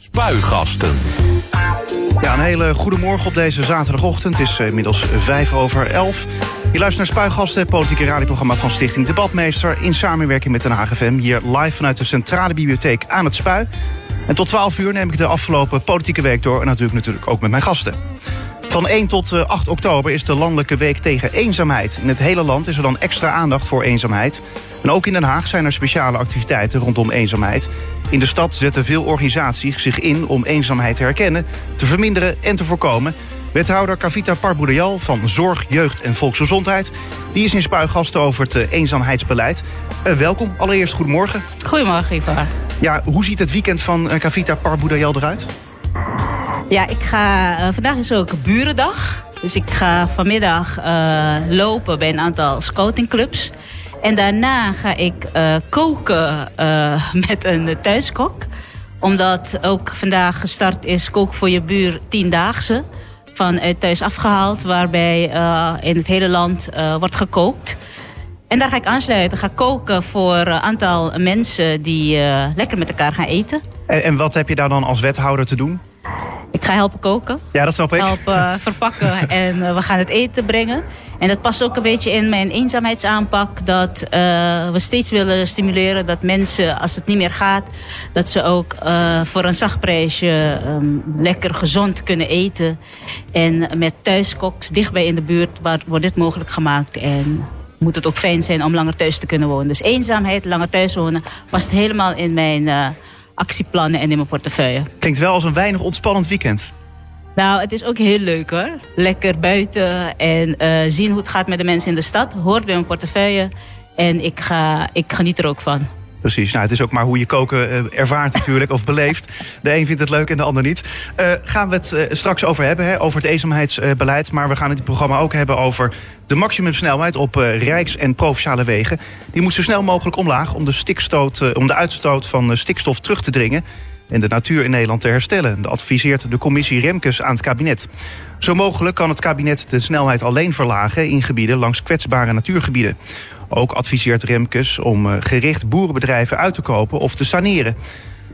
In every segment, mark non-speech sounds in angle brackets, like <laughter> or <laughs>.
Spuigasten. Ja, een hele goede morgen op deze zaterdagochtend. Het is eh, inmiddels vijf over elf. Je luistert naar Spuigasten, politieke radioprogramma van Stichting Debatmeester... in samenwerking met Den Haag hier live vanuit de Centrale Bibliotheek aan het Spui. En tot 12 uur neem ik de afgelopen politieke week door... en natuurlijk, natuurlijk ook met mijn gasten. Van 1 tot 8 oktober is de Landelijke Week tegen Eenzaamheid. In het hele land is er dan extra aandacht voor eenzaamheid. En ook in Den Haag zijn er speciale activiteiten rondom eenzaamheid. In de stad zetten veel organisaties zich in om eenzaamheid te herkennen, te verminderen en te voorkomen. Wethouder Kavita Parboudejal van Zorg, Jeugd en Volksgezondheid... die is in spuigasten over het eh, eenzaamheidsbeleid. Uh, welkom, allereerst goedemorgen. Goedemorgen, Ivar. Ja, hoe ziet het weekend van Kavita Parboudejal eruit? Ja, ik ga, uh, vandaag is ook burendag. Dus ik ga vanmiddag uh, lopen bij een aantal scoutingclubs. En daarna ga ik uh, koken <laughs> met een thuiskok. Omdat ook vandaag gestart is Kook voor je buur tiendaagse. Vanuit thuis afgehaald, waarbij in het hele land wordt gekookt. En daar ga ik aansluiten. Ga koken voor een aantal mensen die lekker met elkaar gaan eten. En, en wat heb je daar dan als wethouder te doen? Ik ga helpen koken. Ja, dat snap ik. Helpen uh, verpakken <laughs> en uh, we gaan het eten brengen. En dat past ook een beetje in mijn eenzaamheidsaanpak. Dat uh, we steeds willen stimuleren dat mensen, als het niet meer gaat... dat ze ook voor een zacht prijsje um, lekker gezond kunnen eten. En met thuiskoks dichtbij in de buurt wordt dit mogelijk gemaakt. En moet het ook fijn zijn om langer thuis te kunnen wonen. Dus eenzaamheid, langer thuis wonen, past helemaal in mijn actieplannen en in mijn portefeuille. Klinkt wel als een weinig ontspannend weekend. Nou, het is ook heel leuk hoor. Lekker buiten en uh, zien hoe het gaat met de mensen in de stad. Hoort bij mijn portefeuille. En ik, ga, ik geniet er ook van. Precies, nou, het is ook maar hoe je koken uh, ervaart natuurlijk, of beleeft. De een vindt het leuk en de ander niet. Uh, gaan we het uh, straks over hebben, hè, over het eenzaamheidsbeleid. Maar we gaan het programma ook hebben over de maximumsnelheid op rijks- en provinciale wegen. Die moet zo snel mogelijk omlaag om de, stikstoot, om de uitstoot van stikstof terug te dringen en de natuur in Nederland te herstellen. Dat adviseert de commissie Remkes aan het kabinet. Zo mogelijk kan het kabinet de snelheid alleen verlagen in gebieden langs kwetsbare natuurgebieden. Ook adviseert Remkes om gericht boerenbedrijven uit te kopen of te saneren.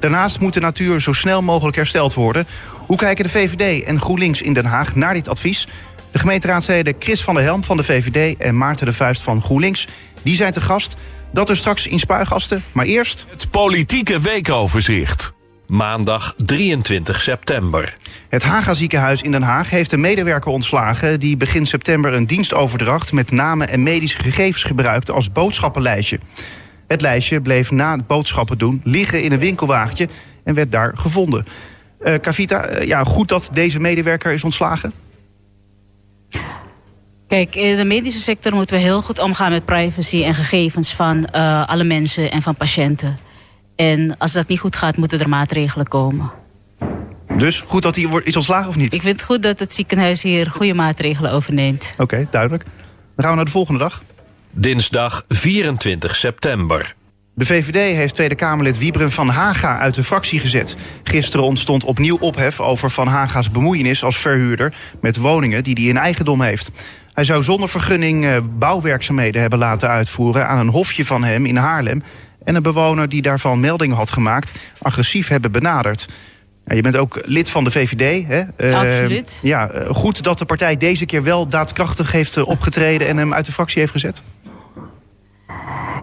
Daarnaast moet de natuur zo snel mogelijk hersteld worden. Hoe kijken de VVD en GroenLinks in Den Haag naar dit advies? De gemeenteraadsleden Chris van der Helm van de VVD en Maarten de Vuist van GroenLinks... die zijn te gast. Dat er straks in Spuigasten. Maar eerst... Het politieke weekoverzicht. Maandag 23 september. Het Haga ziekenhuis in Den Haag heeft een medewerker ontslagen... die begin september een dienstoverdracht met namen en medische gegevens gebruikte als boodschappenlijstje. Het lijstje bleef na het boodschappen doen liggen in een winkelwagentje en werd daar gevonden. Uh, Kavita, uh, ja, goed dat deze medewerker is ontslagen? Kijk, in de medische sector moeten we heel goed omgaan met privacy en gegevens van uh, alle mensen en van patiënten. En als dat niet goed gaat, moeten er maatregelen komen. Dus goed dat hij is ontslagen of niet? Ik vind het goed dat het ziekenhuis hier goede maatregelen overneemt. Oké, okay, duidelijk. Dan gaan we naar de volgende dag. Dinsdag 24 september. De VVD heeft Tweede Kamerlid Wiebren van Haga uit de fractie gezet. Gisteren ontstond opnieuw ophef over Van Haga's bemoeienis als verhuurder... met woningen die hij in eigendom heeft. Hij zou zonder vergunning bouwwerkzaamheden hebben laten uitvoeren... aan een hofje van hem in Haarlem en een bewoner die daarvan melding had gemaakt agressief hebben benaderd. Ja, je bent ook lid van de VVD. Hè? Absoluut. Uh, ja, goed dat de partij deze keer wel daadkrachtig heeft opgetreden en hem uit de fractie heeft gezet.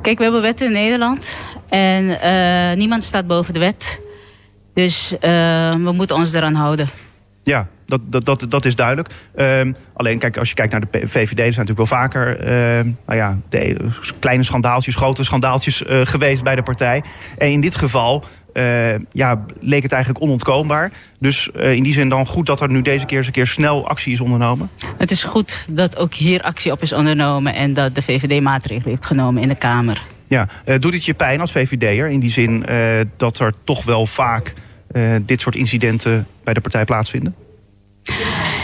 Kijk, we hebben wetten in Nederland en uh, niemand staat boven de wet. Dus uh, we moeten ons eraan houden. Ja, dat, dat, dat, dat is duidelijk. Um, alleen, kijk, als je kijkt naar de VVD, zijn natuurlijk wel vaker uh, nou ja, de, kleine schandaaltjes, grote schandaaltjes uh, geweest bij de partij. En in dit geval uh, ja, leek het eigenlijk onontkoombaar. Dus in die zin dan goed dat er nu deze keer eens een keer snel actie is ondernomen. Het is goed dat ook hier actie op is ondernomen en dat de VVD maatregelen heeft genomen in de Kamer. Ja, doet het je pijn als VVD'er in die zin dat er toch wel vaak dit soort incidenten bij de partij plaatsvinden?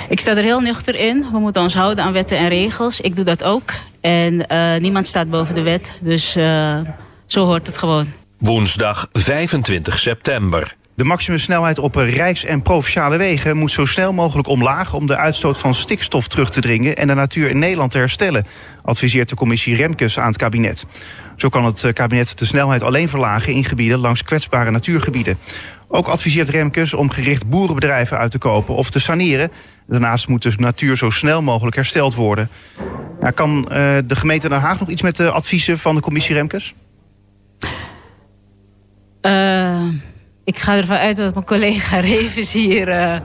Ik sta er heel nuchter in. We moeten ons houden aan wetten en regels. Ik doe dat ook. En uh, niemand staat boven de wet. Dus uh, zo hoort het gewoon. Woensdag 25 september. De maximumsnelheid op rijks- en provinciale wegen moet zo snel mogelijk omlaag om de uitstoot van stikstof terug te dringen en de natuur in Nederland te herstellen, adviseert de commissie Remkes aan het kabinet. Zo kan het kabinet de snelheid alleen verlagen in gebieden langs kwetsbare natuurgebieden. Ook adviseert Remkes om gericht boerenbedrijven uit te kopen of te saneren. Daarnaast moet de natuur zo snel mogelijk hersteld worden. Kan uh, de gemeente Den Haag nog iets met de adviezen van de commissie Remkes? Uh, ik ga ervan uit dat mijn collega <laughs> Revens hier uh,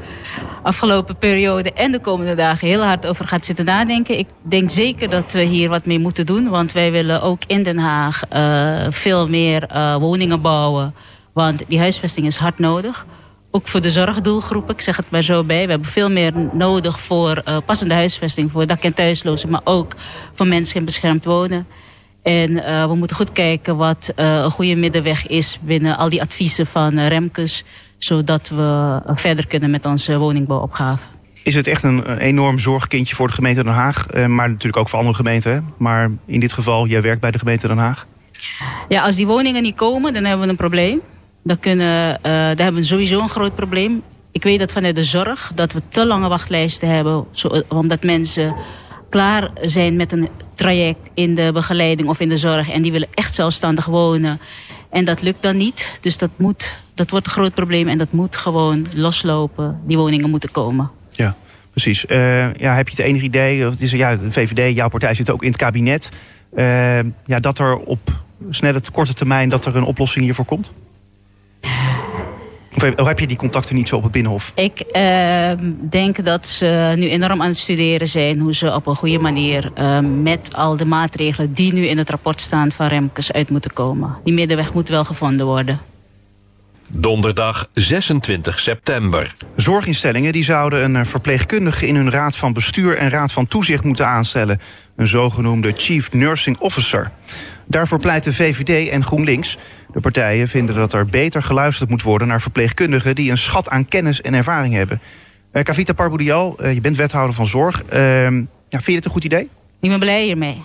afgelopen periode en de komende dagen heel hard over gaat zitten nadenken. Ik denk zeker dat we hier wat mee moeten doen. Want wij willen ook in Den Haag veel meer woningen bouwen. Want die huisvesting is hard nodig. Ook voor de zorgdoelgroepen, ik zeg het maar zo bij. We hebben veel meer nodig voor uh, passende huisvesting voor dak- en thuislozen. Maar ook voor mensen in beschermd wonen. En uh, we moeten goed kijken wat uh, een goede middenweg is binnen al die adviezen van Remkes. Zodat we verder kunnen met onze woningbouwopgave. Is het echt een enorm zorgkindje voor de gemeente Den Haag? maar natuurlijk ook voor andere gemeenten. Maar in dit geval, jij werkt bij de gemeente Den Haag. Ja, als die woningen niet komen, dan hebben we een probleem. Dan, kunnen, daar hebben we sowieso een groot probleem. Ik weet dat vanuit de zorg dat we te lange wachtlijsten hebben. Zo, omdat mensen klaar zijn met een traject in de begeleiding of in de zorg. En die willen echt zelfstandig wonen. En dat lukt dan niet. Dus dat, moet, dat wordt een groot probleem. En dat moet gewoon loslopen. Die woningen moeten komen. Ja, precies. Uh, ja, heb je het enige idee? Of ja, de VVD, jouw partij zit ook in het kabinet. Ja, dat er op snelle, korte termijn dat er een oplossing hiervoor komt? Of heb je die contacten niet zo op het Binnenhof? Ik uh, denk dat ze nu enorm aan het studeren zijn... hoe ze op een goede manier uh, met al de maatregelen... die nu in het rapport staan van Remkes uit moeten komen. Die middenweg moet wel gevonden worden. Donderdag 26 september. Zorginstellingen die zouden een verpleegkundige in hun raad van bestuur en raad van toezicht moeten aanstellen. Een zogenoemde Chief Nursing Officer. Daarvoor pleiten VVD en GroenLinks. De partijen vinden dat er beter geluisterd moet worden naar verpleegkundigen die een schat aan kennis en ervaring hebben. Uh, Kavita Parbudial, uh, je bent wethouder van zorg. Uh, ja, vind je het een goed idee? Ik ben blij hiermee.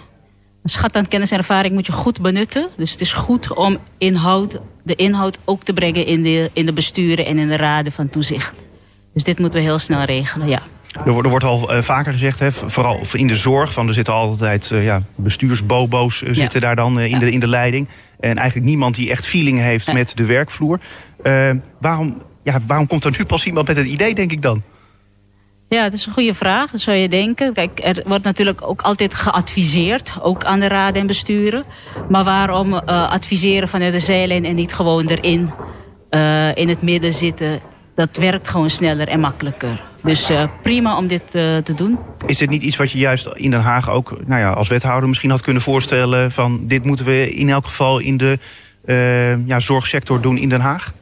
Een schat aan kennis en ervaring moet je goed benutten. Dus het is goed om inhoud, de inhoud ook te brengen in de, in de besturen en in de raden van toezicht. Dus dit moeten we heel snel regelen, ja. Er wordt, er wordt al uh, vaker gezegd, hè, vooral in de zorg, van er zitten altijd uh, ja, bestuursbobo's uh, zitten daar dan in, de, in de leiding. En eigenlijk niemand die echt feeling heeft met de werkvloer. waarom, ja, waarom komt er nu pas iemand met het idee, denk ik dan? Ja, het is een goede vraag, dat zou je denken. Kijk, er wordt natuurlijk ook altijd geadviseerd, ook aan de raden en besturen. Maar waarom adviseren vanuit de zijlijn en niet gewoon erin, in het midden zitten? Dat werkt gewoon sneller en makkelijker. Dus uh, prima om dit uh, te doen. Is dit niet iets wat je juist in Den Haag ook nou ja, als wethouder misschien had kunnen voorstellen... van dit moeten we in elk geval in de uh, ja, zorgsector doen in Den Haag?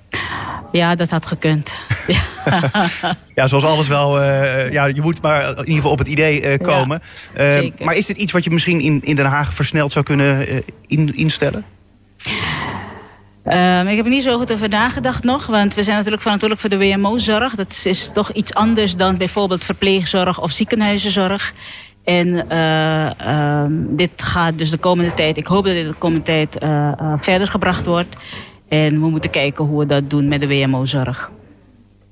Ja, dat had gekund. <laughs> ja, zoals alles wel. ja, je moet maar in ieder geval op het idee komen. Ja, maar is dit iets wat je misschien in, in Den Haag versneld zou kunnen in, instellen? Um, ik heb er niet zo goed over nagedacht nog. Want we zijn natuurlijk verantwoordelijk voor de WMO-zorg. Dat is toch iets anders dan bijvoorbeeld verpleegzorg of ziekenhuizenzorg. En uh, um, dit gaat dus de komende tijd... Ik hoop dat dit de komende tijd uh, uh, verder gebracht wordt. En we moeten kijken hoe we dat doen met de WMO-zorg.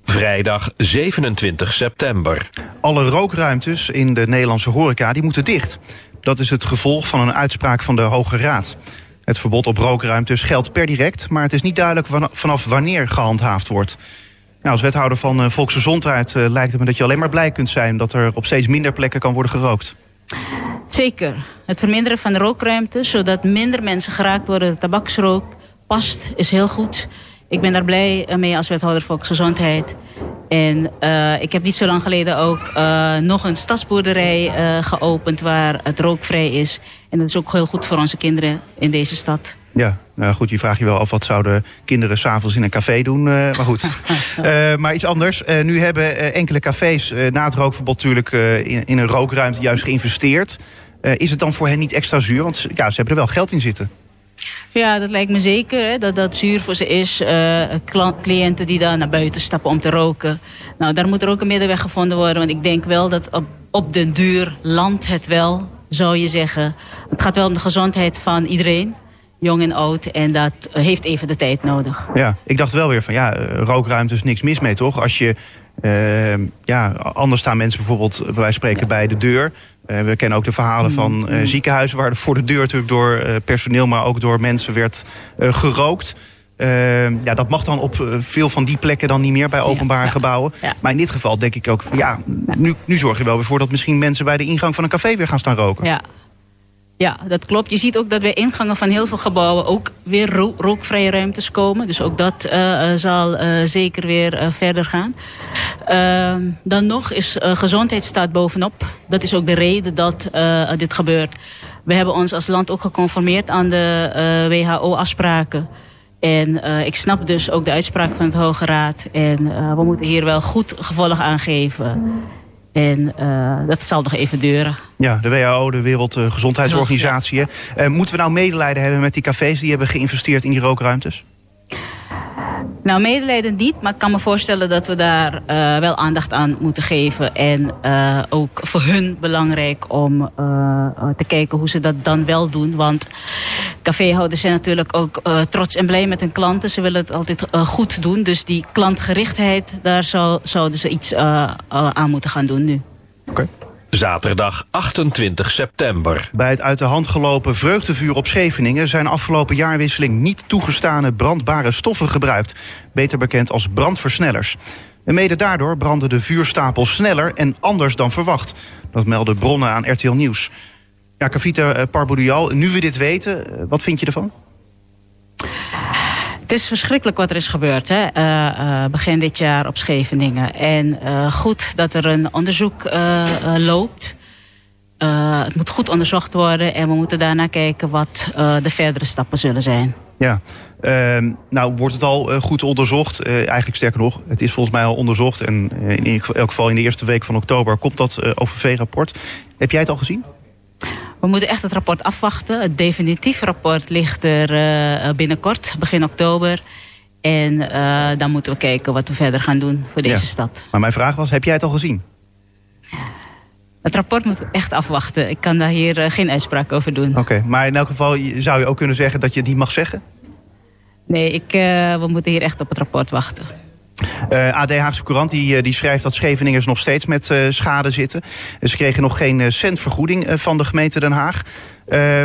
Vrijdag 27 september. Alle rookruimtes in de Nederlandse horeca die moeten dicht. Dat is het gevolg van een uitspraak van de Hoge Raad. Het verbod op rookruimtes geldt per direct, maar het is niet duidelijk vanaf wanneer gehandhaafd wordt. Nou, als wethouder van uh, Volksgezondheid uh, lijkt het me dat je alleen maar blij kunt zijn dat er op steeds minder plekken kan worden gerookt. Zeker. Het verminderen van de rookruimtes, zodat minder mensen geraakt worden door tabaksrook, past, is heel goed. Ik ben daar blij mee als wethouder Volksgezondheid. En uh, ik heb niet zo lang geleden ook uh, nog een stadsboerderij uh, geopend waar het rookvrij is. En dat is ook heel goed voor onze kinderen in deze stad. Ja, nou goed, je vraagt je wel af wat zouden kinderen s'avonds in een café doen. maar goed, <laughs> maar iets anders. nu hebben enkele cafés na het rookverbod natuurlijk in, in, een rookruimte juist geïnvesteerd. is het dan voor hen niet extra zuur? Want ja, ze hebben er wel geld in zitten. Ja, dat lijkt me zeker. Dat dat zuur voor ze is. Uh, cliënten die daar naar buiten stappen om te roken. Nou, daar moet er ook een middenweg gevonden worden. Want ik denk wel dat op, op den duur landt het wel, zou je zeggen. Het gaat wel om de gezondheid van iedereen. Jong en oud. En dat heeft even de tijd nodig. Ja, ik dacht wel weer van ja, rookruimte is niks mis mee toch? Als je Uh, ja, anders staan mensen bijvoorbeeld bij spreken bij de deur. Uh, we kennen ook de verhalen van uh, ziekenhuizen waar voor de deur natuurlijk door personeel, maar ook door mensen werd gerookt. ja, dat mag dan op veel van die plekken dan niet meer bij openbare gebouwen. Ja. Maar in dit geval denk ik ook, ja, nu, nu zorg je wel weer voor dat misschien mensen bij de ingang van een café weer gaan staan roken. Ja. Ja, dat klopt. Je ziet ook dat bij ingangen van heel veel gebouwen ook weer ro rookvrije ruimtes komen. Dus ook dat uh, zal uh, zeker weer verder gaan. Ehm, dan nog is gezondheid staat bovenop. Dat is ook de reden dat dit gebeurt. We hebben ons als land ook geconformeerd aan de WHO-afspraken. En ik snap dus ook de uitspraak van het Hoge Raad. En we moeten hier wel goed gevolg aan geven. En uh, dat zal nog even duren. Ja, de WHO, de Wereldgezondheidsorganisatie. Ja. Uh, moeten we nou medelijden hebben met die cafés die hebben geïnvesteerd in die rookruimtes? Nou, medelijden niet, maar ik kan me voorstellen dat we daar uh, wel aandacht aan moeten geven. En uh, ook voor hun belangrijk om uh, te kijken hoe ze dat dan wel doen. Want caféhouders zijn natuurlijk ook trots en blij met hun klanten. Ze willen het altijd goed doen. Dus die klantgerichtheid, daar zou, zouden ze iets aan moeten gaan doen nu. Oké. Zaterdag 28 september. Bij het uit de hand gelopen vreugdevuur op Scheveningen zijn afgelopen jaarwisseling niet toegestane brandbare stoffen gebruikt. Beter bekend als brandversnellers. En mede daardoor brandde de vuurstapel sneller en anders dan verwacht. Dat melden bronnen aan RTL Nieuws. Ja, Kavita Parbourial, nu we dit weten, wat vind je ervan? Is verschrikkelijk wat er is gebeurd hè? Uh, uh, begin dit jaar op Scheveningen. En uh, goed dat er een onderzoek loopt. het moet goed onderzocht worden en we moeten daarna kijken wat de verdere stappen zullen zijn. Ja, uh, nou wordt het al goed onderzocht. Eigenlijk sterker nog, het is volgens mij al onderzocht. En in elk geval in de eerste week van oktober komt dat OVV-rapport. Heb jij het al gezien? We moeten echt het rapport afwachten. Het definitieve rapport ligt er uh, binnenkort, begin oktober. En uh, dan moeten we kijken wat we verder gaan doen voor deze ja. stad. Maar mijn vraag was, heb jij het al gezien? Het rapport moet echt afwachten. Ik kan daar hier uh, geen uitspraak over doen. Oké, okay, maar in elk geval zou je ook kunnen zeggen dat je het niet mag zeggen? Nee, ik, we moeten hier echt op het rapport wachten. Uh, AD Haagse Courant die, die schrijft dat Scheveningers nog steeds met uh, schade zitten. Ze kregen nog geen cent vergoeding van de gemeente Den Haag. Uh,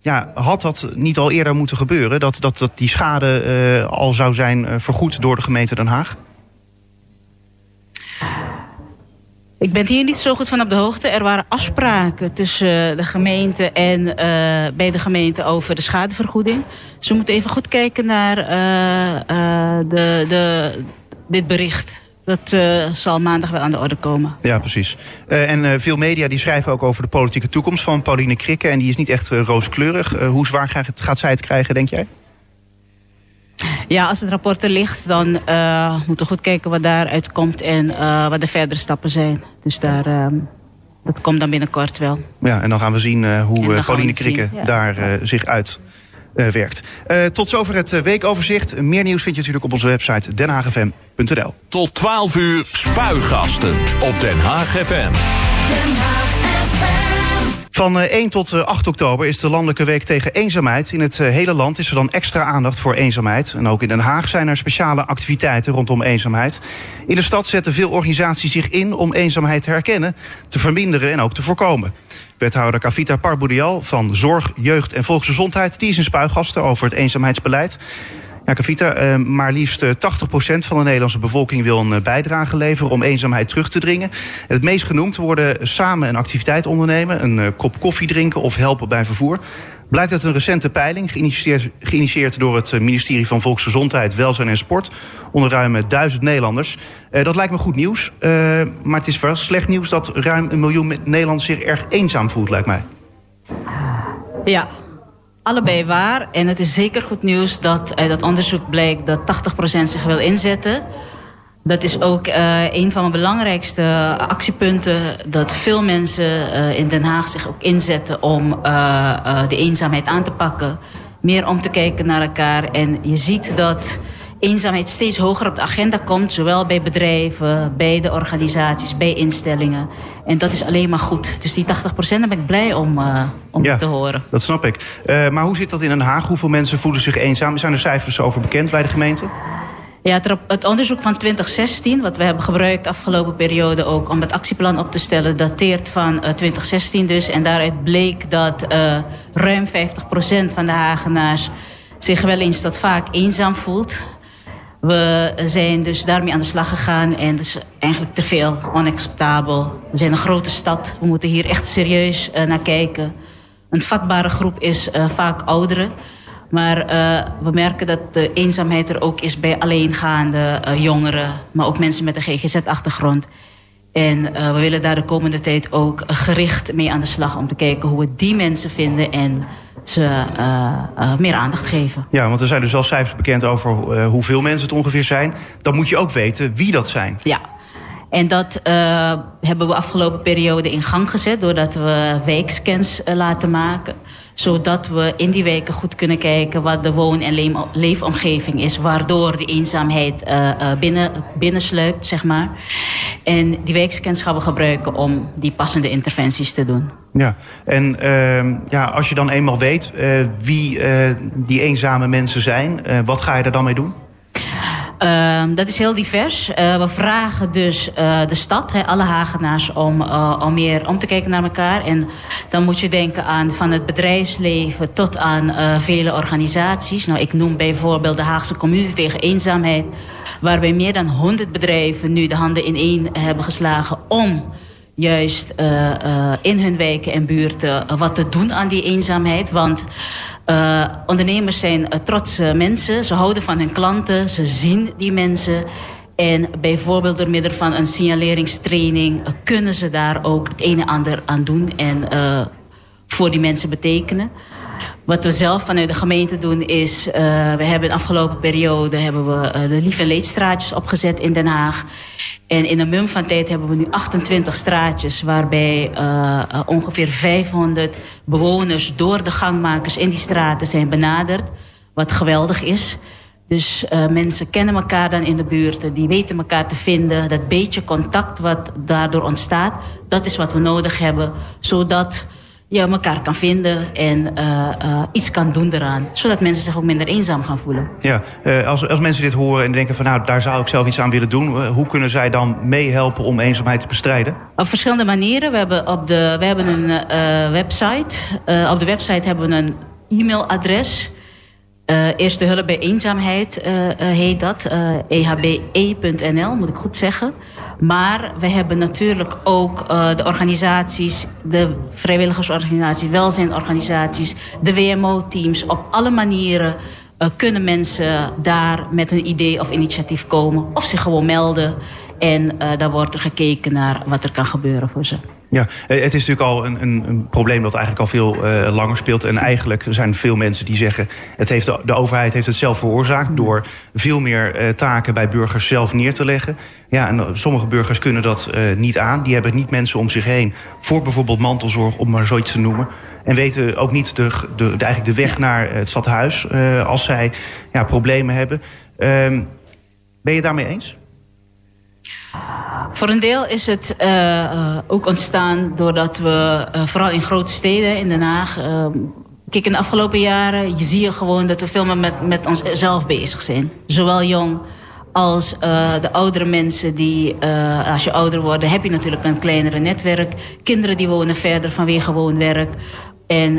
ja, had dat niet al eerder moeten gebeuren? Dat, dat, dat die schade al zou zijn vergoed door de gemeente Den Haag? Ik ben hier niet zo goed van op de hoogte. Er waren afspraken tussen de gemeente en uh, bij de gemeente over de schadevergoeding. We moeten even goed kijken naar de, de, dit bericht. Dat zal maandag wel aan de orde komen. Ja, precies. en veel media die schrijven ook over de politieke toekomst van Pauline Krikke. En die is niet echt rooskleurig. hoe zwaar gaat, gaat zij het krijgen, denk jij? Ja, als het rapport er ligt, dan moeten we goed kijken wat daaruit komt en wat de verdere stappen zijn. Dus daar, uh, dat komt dan binnenkort wel. Ja, en dan gaan we zien hoe Pauline Krikke ja. daar zich uit werkt. tot zover het weekoverzicht. Meer nieuws vind je natuurlijk op onze website denhaagfm.nl. Tot 12 uur spuigasten op Den Haag FM. Den Haag Van 1 tot 8 oktober is de Landelijke Week tegen Eenzaamheid. In het hele land is er dan extra aandacht voor eenzaamheid. En ook in Den Haag zijn er speciale activiteiten rondom eenzaamheid. In de stad zetten veel organisaties zich in om eenzaamheid te herkennen, te verminderen en ook te voorkomen. Wethouder Kavita Parbourial van Zorg, Jeugd en Volksgezondheid... die is een spuigasten over het eenzaamheidsbeleid. Ja, Kavita, uh, maar liefst 80% van de Nederlandse bevolking wil een bijdrage leveren om eenzaamheid terug te dringen. En het meest genoemd worden samen een activiteit ondernemen, een kop koffie drinken of helpen bij vervoer. Blijkt uit een recente peiling, geïnitieerd, geïnitieerd door het ministerie van Volksgezondheid, Welzijn en Sport, onder ruim duizend Nederlanders. Uh, dat lijkt me goed nieuws, maar het is wel slecht nieuws dat ruim een miljoen Nederlanders zich erg eenzaam voelt, lijkt mij. Ja, allebei waar. En het is zeker goed nieuws dat uit dat onderzoek blijkt dat 80% zich wil inzetten. Dat is ook uh, een van mijn belangrijkste actiepunten. Dat veel mensen uh, in Den Haag zich ook inzetten om uh, de eenzaamheid aan te pakken. Meer om te kijken naar elkaar. En je ziet dat eenzaamheid steeds hoger op de agenda komt. Zowel bij bedrijven, bij de organisaties, bij instellingen. En dat is alleen maar goed. Dus die 80% daar ben ik blij om, uh, om ja, te horen. dat snap ik. Uh, maar hoe zit dat in Den Haag? Hoeveel mensen voelen zich eenzaam? Zijn er cijfers over bekend bij de gemeente? Ja, het, onderzoek van 2016, wat we hebben gebruikt afgelopen periode ook om het actieplan op te stellen, dateert van uh, 2016 dus. En daaruit bleek dat uh, ruim 50% van de Hagenaars zich wel eens tot vaak eenzaam voelt. We zijn dus daarmee aan de slag gegaan en dat is eigenlijk te veel, onacceptabel. We zijn een grote stad, we moeten hier echt serieus uh, naar kijken. Een vatbare groep is uh, vaak ouderen. Maar uh, we merken dat de eenzaamheid er ook is bij alleengaande jongeren... maar ook mensen met een GGZ-achtergrond. En we willen daar de komende tijd ook gericht mee aan de slag... om te kijken hoe we die mensen vinden en ze meer aandacht geven. Ja, want er zijn dus wel cijfers bekend over hoeveel mensen het ongeveer zijn. Dan moet je ook weten wie dat zijn. Ja, en dat hebben we afgelopen periode in gang gezet... doordat we wijkscans laten maken zodat we in die wijken goed kunnen kijken wat de woon- en leefomgeving is. Waardoor de eenzaamheid uh, binnen, binnensluipt, zeg maar. En die wijkscans gebruiken om die passende interventies te doen. Ja, en uh, ja, als je dan eenmaal weet uh, wie die eenzame mensen zijn, wat ga je er dan mee doen? Uh, dat is heel divers. Uh, we vragen dus uh, de stad, alle Hagenaars, om, om meer om te kijken naar elkaar. En dan moet je denken aan van het bedrijfsleven tot aan vele organisaties. Nou, ik noem bijvoorbeeld de Haagse Community tegen Eenzaamheid. Waarbij meer dan 100 bedrijven nu de handen ineen hebben geslagen om juist in hun wijken en buurten wat te doen aan die eenzaamheid. Want uh, ondernemers zijn trotse mensen. Ze houden van hun klanten. Ze zien die mensen. En bijvoorbeeld door middel van een signaleringstraining... Kunnen ze daar ook het een en ander aan doen. En voor die mensen betekenen. Wat we zelf vanuit de gemeente doen is... we hebben de afgelopen periode hebben we, de lief- en leedstraatjes opgezet in Den Haag. En in een mum van tijd hebben we nu 28 straatjes... waarbij uh, ongeveer 500 bewoners door de gangmakers in die straten zijn benaderd. Wat geweldig is. Dus mensen kennen elkaar dan in de buurten. Die weten elkaar te vinden. Dat beetje contact wat daardoor ontstaat... dat is wat we nodig hebben. Zodat je elkaar kan vinden en uh, uh, iets kan doen eraan. Zodat mensen zich ook minder eenzaam gaan voelen. Ja, uh, als, als mensen dit horen en denken van nou, daar zou ik zelf iets aan willen doen. hoe kunnen zij dan meehelpen om eenzaamheid te bestrijden? Op verschillende manieren. We hebben, op de, we hebben een website. op de website hebben we een e-mailadres. Eerste hulp bij eenzaamheid heet dat. ehbe.nl moet ik goed zeggen. Maar we hebben natuurlijk ook uh, de organisaties, de vrijwilligersorganisaties, welzijnorganisaties, de WMO-teams. Op alle manieren uh, kunnen mensen daar met een idee of initiatief komen. Of zich gewoon melden. En uh, daar wordt er gekeken naar wat er kan gebeuren voor ze. Ja, het is natuurlijk al een, een, een probleem dat eigenlijk al veel uh, langer speelt. En eigenlijk zijn veel mensen die zeggen... Het heeft de, de overheid heeft het zelf veroorzaakt... door veel meer uh, taken bij burgers zelf neer te leggen. Ja, en sommige burgers kunnen dat uh, niet aan. Die hebben niet mensen om zich heen voor bijvoorbeeld mantelzorg... om maar zoiets te noemen. En weten ook niet de, de, de eigenlijk de weg naar het stadhuis... als zij ja, problemen hebben. Ehm, ben je daarmee eens? Voor een deel is het uh, ook ontstaan doordat we, uh, vooral in grote steden in Den Haag... kijk, in de afgelopen jaren je zie je gewoon dat we veel meer met, met onszelf bezig zijn. Zowel jong als de oudere mensen die, als je ouder wordt... heb je natuurlijk een kleinere netwerk. Kinderen die wonen verder vanwege gewoon werk. En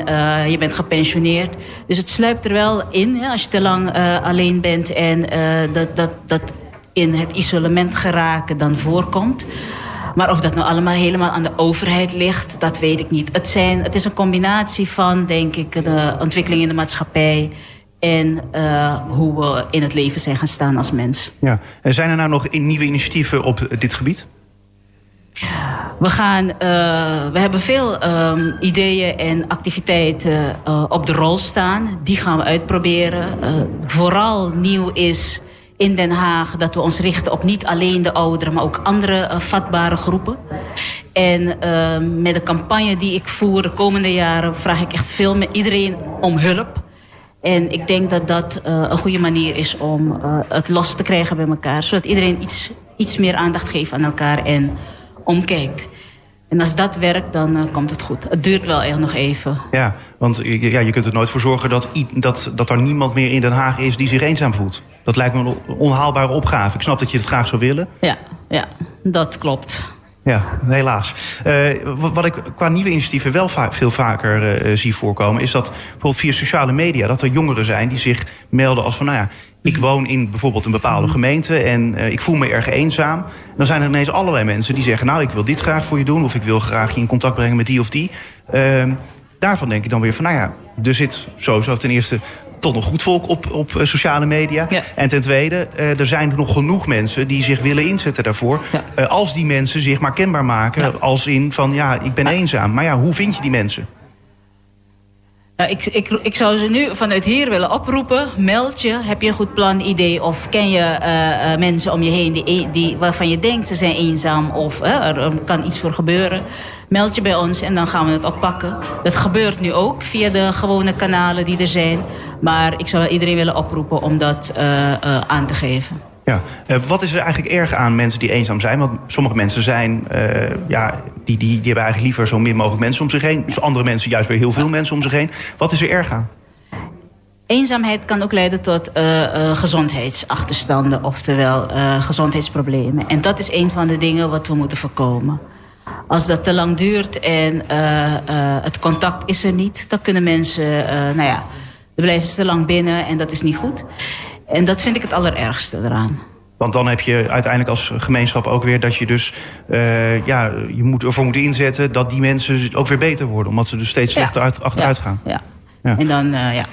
je bent gepensioneerd. Dus het sluipt er wel in als je te lang alleen bent. En dat, dat, dat in het isolement geraken dan voorkomt. Maar of dat nou allemaal helemaal aan de overheid ligt, dat weet ik niet. Het, zijn, het is een combinatie van, denk ik, de ontwikkeling in de maatschappij en uh, hoe we in het leven zijn gaan staan als mens. Ja. En zijn er nou nog nieuwe initiatieven op dit gebied? We, gaan, uh, we hebben veel um, ideeën en activiteiten uh, op de rol staan. Die gaan we uitproberen. vooral nieuw is in Den Haag dat we ons richten op niet alleen de ouderen, maar ook andere uh, vatbare groepen. En uh, met de campagne die ik voer de komende jaren vraag ik echt veel met iedereen om hulp. En ik denk dat dat uh, een goede manier is om het los te krijgen bij elkaar. Zodat iedereen iets, iets meer aandacht geeft aan elkaar en omkijkt. En als dat werkt, dan uh, komt het goed. Het duurt wel echt nog even. Ja, want ja, je kunt er nooit voor zorgen dat, dat, dat er niemand meer in Den Haag is die zich eenzaam voelt. Dat lijkt me een onhaalbare opgave. Ik snap dat je het graag zou willen. Ja, ja dat klopt. Ja, helaas. Uh, wat ik qua nieuwe initiatieven wel va veel vaker uh, zie voorkomen... is dat bijvoorbeeld via sociale media... dat er jongeren zijn die zich melden als van... nou ja, ik woon in bijvoorbeeld een bepaalde gemeente... en uh, ik voel me erg eenzaam. En dan zijn er ineens allerlei mensen die zeggen... nou, ik wil dit graag voor je doen... of ik wil graag je in contact brengen met die of die. Ehm, daarvan denk ik dan weer van, nou ja, er zit sowieso ten eerste tot een goed volk op, op eh, sociale media. En ten tweede, uh, er zijn nog genoeg mensen die zich willen inzetten daarvoor. Als die mensen zich maar kenbaar maken. Als in van ja, ik ben eenzaam. Maar ja, hoe vind je die mensen? Nou, ik, ik, ik zou ze nu vanuit hier willen oproepen. Meld je. Heb je een goed plan, idee? Of ken je uh, mensen om je heen die, die, waarvan je denkt ze zijn eenzaam? Of er, er, kan iets voor gebeuren? Meld je bij ons en dan gaan we het oppakken. Dat gebeurt nu ook via de gewone kanalen die er zijn. Maar ik zou iedereen willen oproepen om dat uh, aan te geven. Ja, uh, wat is er eigenlijk erg aan mensen die eenzaam zijn? Want sommige mensen zijn, ja, die, die, die hebben eigenlijk liever zo min mogelijk mensen om zich heen. Dus andere mensen juist weer heel veel mensen om zich heen. Wat is er erg aan? Eenzaamheid kan ook leiden tot gezondheidsachterstanden, oftewel gezondheidsproblemen. En dat is een van de dingen wat we moeten voorkomen. Als dat te lang duurt en het contact is er niet... dan kunnen mensen, nou ja, dan blijven ze te lang binnen en dat is niet goed. En dat vind ik het allerergste eraan. Want dan heb je uiteindelijk als gemeenschap ook weer dat je dus ja, je moet ervoor moet inzetten dat die mensen ook weer beter worden. Omdat ze dus steeds slechter ja. uit, achteruit gaan. Ja. ja. En dan, ja.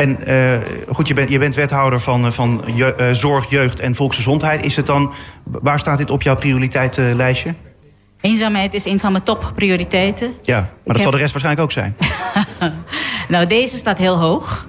En uh, goed, je bent, je bent wethouder van, van je, zorg, jeugd en volksgezondheid. Is het dan, waar staat dit op jouw prioriteitenlijstje? Eenzaamheid is een van mijn topprioriteiten. Ja, maar dat heb... zal de rest waarschijnlijk ook zijn. <laughs> nou, deze staat heel hoog.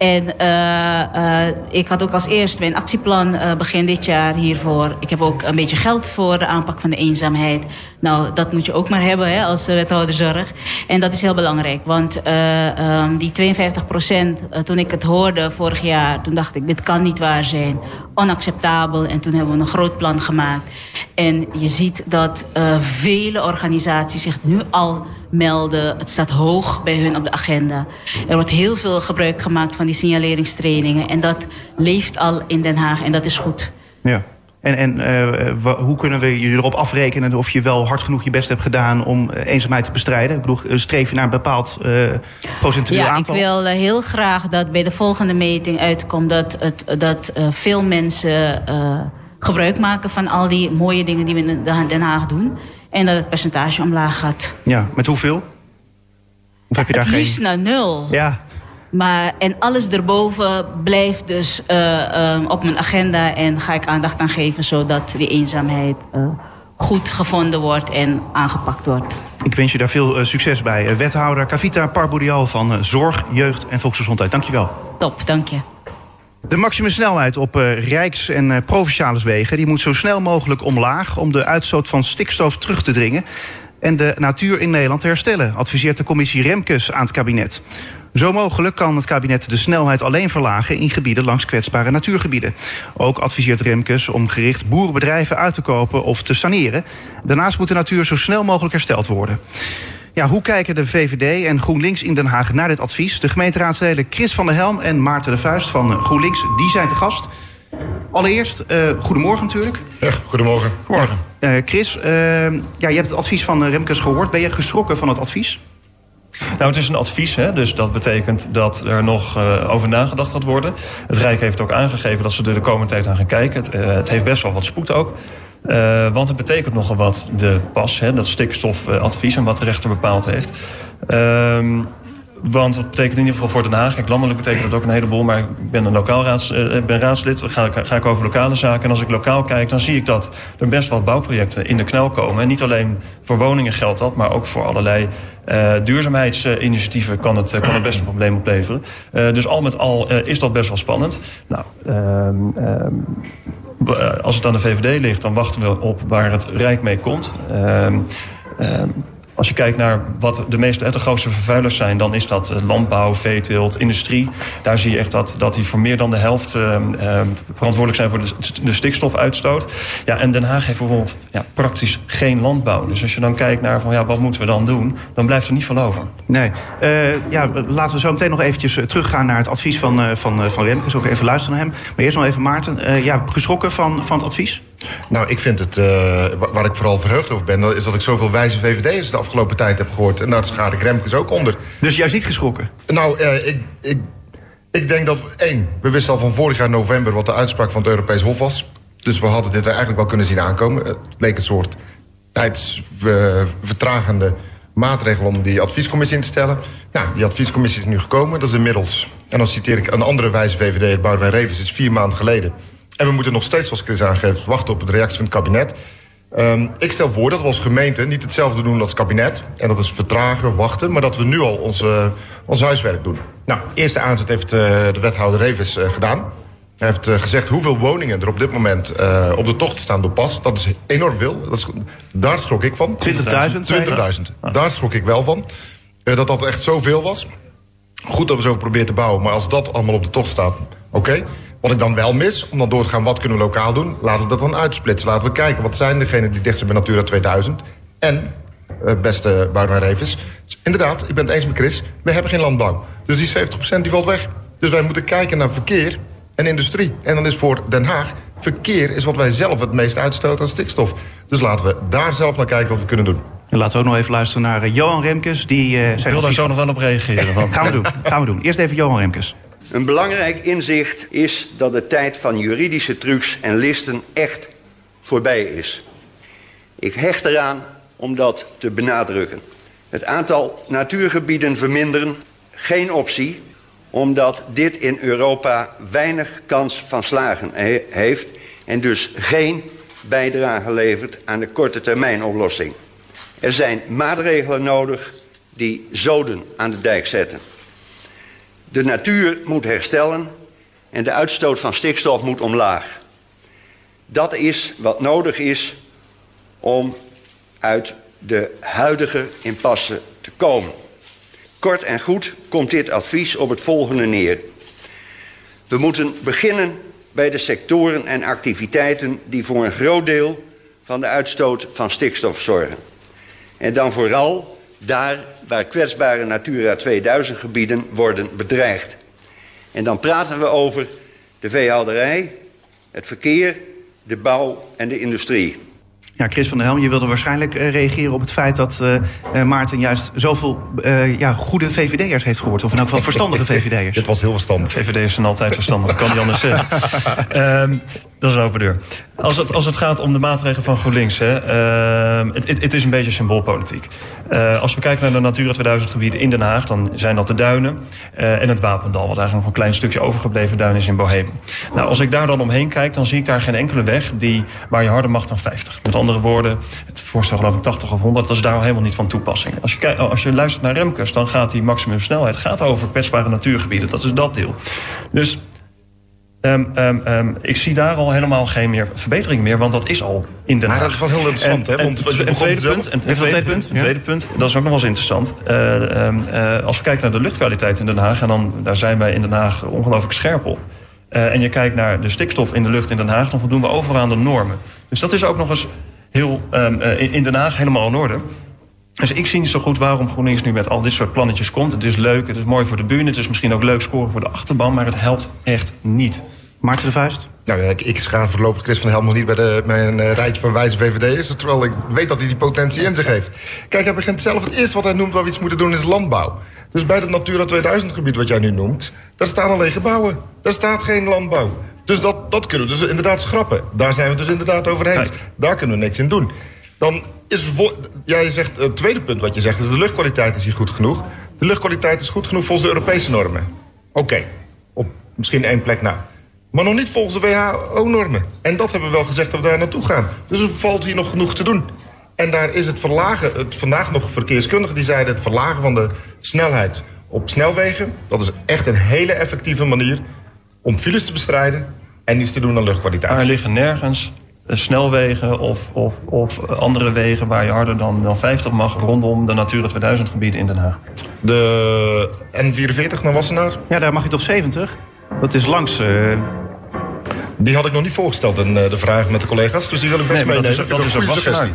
En uh, uh, ik had ook als eerst mijn actieplan uh, begin dit jaar hiervoor. Ik heb ook een beetje geld voor de aanpak van de eenzaamheid. Nou, dat moet je ook maar hebben hè, als wethouder zorg. En dat is heel belangrijk. Want um, die 52 procent, toen ik het hoorde vorig jaar... toen dacht ik, dit kan niet waar zijn. Onacceptabel. En toen hebben we een groot plan gemaakt. En je ziet dat vele organisaties zich nu al melden. Het staat hoog bij hun op de agenda. Er wordt heel veel gebruik gemaakt van die signaleringstrainingen. En dat leeft al in Den Haag en dat is goed. Ja. En, en uh, hoe kunnen we je erop afrekenen of je wel hard genoeg je best hebt gedaan om eenzaamheid te bestrijden? Ik bedoel, streef je naar een bepaald uh, procentueel ja, aantal? ik wil heel graag dat bij de volgende meting uitkomt dat, het, dat veel mensen gebruik maken van al die mooie dingen die we in Den Haag doen. En dat het percentage omlaag gaat. Ja, met hoeveel? Of heb je daar het liefst geen... naar nul. Ja. Maar, en alles erboven blijft dus uh, uh, op mijn agenda. En ga ik aandacht aan geven zodat die eenzaamheid uh, goed gevonden wordt en aangepakt wordt. Ik wens je daar veel succes bij. Wethouder Kavita Parbourial van Zorg, Jeugd en Volksgezondheid. Dankjewel. Top, dank je. De maximumsnelheid op uh, rijks- en uh, provinciale wegen die moet zo snel mogelijk omlaag om de uitstoot van stikstof terug te dringen en de natuur in Nederland te herstellen, adviseert de commissie Remkes aan het kabinet. Zo mogelijk kan het kabinet de snelheid alleen verlagen in gebieden langs kwetsbare natuurgebieden. Ook adviseert Remkes om gericht boerenbedrijven uit te kopen of te saneren. Daarnaast moet de natuur zo snel mogelijk hersteld worden. Ja, hoe kijken de VVD en GroenLinks in Den Haag naar dit advies? De gemeenteraadsleden Chris van der Helm en Maarten de Vuist van GroenLinks, die zijn te gast. Allereerst, uh, goedemorgen natuurlijk. Ja, goedemorgen. Morgen. Uh, Chris, uh, ja, je hebt het advies van Remkes gehoord. Ben je geschrokken van het advies? Nou, het is een advies, hè? dus dat betekent dat er nog uh, over nagedacht gaat worden. Het Rijk heeft ook aangegeven dat ze er de komende tijd aan gaan kijken. Het, uh, het heeft best wel wat spoed ook. Uh, want het betekent nogal wat, de pas, hè, dat stikstofadvies en wat de rechter bepaald heeft. Uh, want dat betekent in ieder geval voor Den Haag. Kijk, landelijk betekent dat ook een heleboel. Maar ik ben een lokaal raads, uh, ben raadslid. Ga, ga ik over lokale zaken. En als ik lokaal kijk, dan zie ik dat er best wat bouwprojecten in de knel komen. En niet alleen voor woningen geldt dat, maar ook voor allerlei duurzaamheidsinitiatieven kan het, kan het best een probleem opleveren. Dus al met al is dat best wel spannend. Nou, um, um, als het aan de VVD ligt, dan wachten we op waar het Rijk mee komt. Um, als je kijkt naar wat de meeste, de grootste vervuilers zijn, dan is dat landbouw, veeteelt, industrie. Daar zie je echt dat, dat die voor meer dan de helft uh, uh, verantwoordelijk zijn voor de, stikstofuitstoot. Ja, en Den Haag heeft bijvoorbeeld ja, praktisch geen landbouw. Dus als je dan kijkt naar van ja, wat moeten we dan doen, dan blijft er niet veel over. Nee, uh, ja, laten we zo meteen nog eventjes teruggaan naar het advies van, van, van Remkes. Ook even luisteren naar hem. Maar eerst nog even Maarten. ja, geschrokken van, van het advies? Nou, ik vind het, uh, waar ik vooral verheugd over ben... is dat ik zoveel wijze VVD'ers de afgelopen tijd heb gehoord. En daar schaar ik Remkes ook onder. Dus jij is niet geschrokken? Nou, uh, ik, ik, ik denk dat... één, we wisten al van vorig jaar november... wat de uitspraak van het Europees Hof was. Dus we hadden dit eigenlijk wel kunnen zien aankomen. Het leek een soort tijdsvertragende maatregel... om die adviescommissie in te stellen. Nou, die adviescommissie is nu gekomen. Dat is inmiddels... en dan citeer ik een andere wijze VVD... Boudewijn Revens is vier maanden geleden... En we moeten nog steeds, zoals Chris aangeeft, wachten op de reactie van het kabinet. Um, ik stel voor dat we als gemeente niet hetzelfde doen als het kabinet. En dat is vertragen, wachten, maar dat we nu al ons, uh, ons huiswerk doen. Nou, eerste aanzet heeft uh, de wethouder Revis uh, gedaan. Hij heeft gezegd hoeveel woningen er op dit moment op de tocht staan door pas. Dat is enorm veel. Dat is, daar schrok ik van. 20.000? 20.000. Daar schrok ik wel van. dat dat echt zoveel was. Goed dat we zo proberen te bouwen, maar als dat allemaal op de tocht staat, oké. Okay. Wat ik dan wel mis, om dan door te gaan wat kunnen we lokaal doen... laten we dat dan uitsplitsen. Laten we kijken, wat zijn degenen die dicht zijn bij Natura 2000... en, uh, beste Boudewijn Revens, inderdaad, ik ben het eens met Chris... we hebben geen landbouw. Dus die 70% die valt weg. Dus wij moeten kijken naar verkeer en industrie. En dan is voor Den Haag... verkeer is wat wij zelf het meest uitstoten aan stikstof. Dus laten we daar zelf naar kijken wat we kunnen doen. En laten we ook nog even luisteren naar uh, Johan Remkes. Die, uh, ik wil daar zo nog wel op reageren. Want... <laughs> gaan we doen, gaan we doen. Eerst even Johan Remkes. Een belangrijk inzicht is dat de tijd van juridische trucs en listen echt voorbij is. Ik hecht eraan om dat te benadrukken. Het aantal natuurgebieden verminderen, geen optie, omdat dit in Europa weinig kans van slagen he heeft en dus geen bijdrage levert aan de korte termijn oplossing. Er zijn maatregelen nodig die zoden aan de dijk zetten. De natuur moet herstellen en de uitstoot van stikstof moet omlaag. Dat is wat nodig is om uit de huidige impasse te komen. Kort en goed komt dit advies op het volgende neer. We moeten beginnen bij de sectoren en activiteiten die voor een groot deel van de uitstoot van stikstof zorgen. En dan vooral daar waar kwetsbare Natura 2000 gebieden worden bedreigd. En dan praten we over de veehouderij, het verkeer, de bouw en de industrie. Ja, Chris van der Helm, je wilde waarschijnlijk uh, reageren op het feit dat uh, Maarten juist zoveel uh, ja, goede VVD'ers heeft gehoord. Of in elk geval verstandige <laughs> VVD'ers. Het was heel verstandig. VVD'ers zijn altijd verstandig, kan niet anders zeggen. um, <laughs> dat is een open deur. Als het, als het gaat om de maatregelen van GroenLinks, hè, uh, het, het, is een beetje symboolpolitiek. Uh, als we kijken naar de Natura 2000 gebieden in Den Haag, dan zijn dat de duinen uh, en het Wapendal, wat eigenlijk nog een klein stukje overgebleven duin is in Bohemen. Nou, als ik daar dan omheen kijk, dan zie ik daar geen enkele weg die, waar je harder mag dan 50. Met andere woorden, het voorstel geloof ik 80 of 100, dat is daar al helemaal niet van toepassing. Als je, als je luistert naar Remkes, dan gaat die maximumsnelheid gaat over kwetsbare natuurgebieden. Dat is dat deel. Dus Um, um, um, ik zie daar al helemaal geen meer verbetering meer, want dat is al in Den Haag. Maar dat is wel heel interessant, hè? Want en, een tweede punt, een, tweede punt, een tweede punt, dat is ook nog wel eens interessant. Uh, uh, als we kijken naar de luchtkwaliteit in Den Haag, en dan daar zijn wij in Den Haag ongelooflijk scherp op. Uh, en je kijkt naar de stikstof in de lucht in Den Haag, dan voldoen we overal aan de normen. Dus dat is ook nog eens heel in, in Den Haag helemaal in orde. Dus ik zie niet zo goed waarom GroenLinks nu met al dit soort plannetjes komt. Het is leuk, het is mooi voor de buren, het is misschien ook leuk scoren voor de achterban, maar het helpt echt niet. Maarten de Vuist? Nou, ik, ik schaar voorlopig Chris van Helm nog niet bij de, mijn uh, rijtje van wijze VVD'ers. Terwijl ik weet dat hij die potentie in zich heeft. Kijk, hij begint zelf het eerste wat hij noemt waar we iets moeten doen is landbouw. Dus bij het Natura 2000 gebied wat jij nu noemt, daar staan alleen gebouwen. Daar staat geen landbouw. Dus dat, dat kunnen we dus inderdaad schrappen. Daar zijn we dus inderdaad over eens. Daar kunnen we niks in doen. Dan is jij zegt, het tweede punt wat je zegt, is de luchtkwaliteit is hier goed genoeg. De luchtkwaliteit is goed genoeg volgens de Europese normen. Oké, op misschien één plek na. Maar nog niet volgens de WHO-normen. En dat hebben we wel gezegd dat we daar naartoe gaan. Dus er valt hier nog genoeg te doen. En daar is het verlagen, het, vandaag nog verkeerskundigen die zeiden... het verlagen van de snelheid op snelwegen... dat is echt een hele effectieve manier om files te bestrijden... en iets te doen aan luchtkwaliteit. Maar er liggen nergens snelwegen of, of, of andere wegen... waar je harder dan, dan 50 mag rondom de Natura 2000 gebieden in Den Haag. De N44 naar Wassenaar? Ja, daar mag je toch 70? Dat is langs... Uh... Die had ik nog niet voorgesteld in uh, de vraag met de collega's. Dus die wil ik best nee, meenemen. Dat is, dat is een suggestie.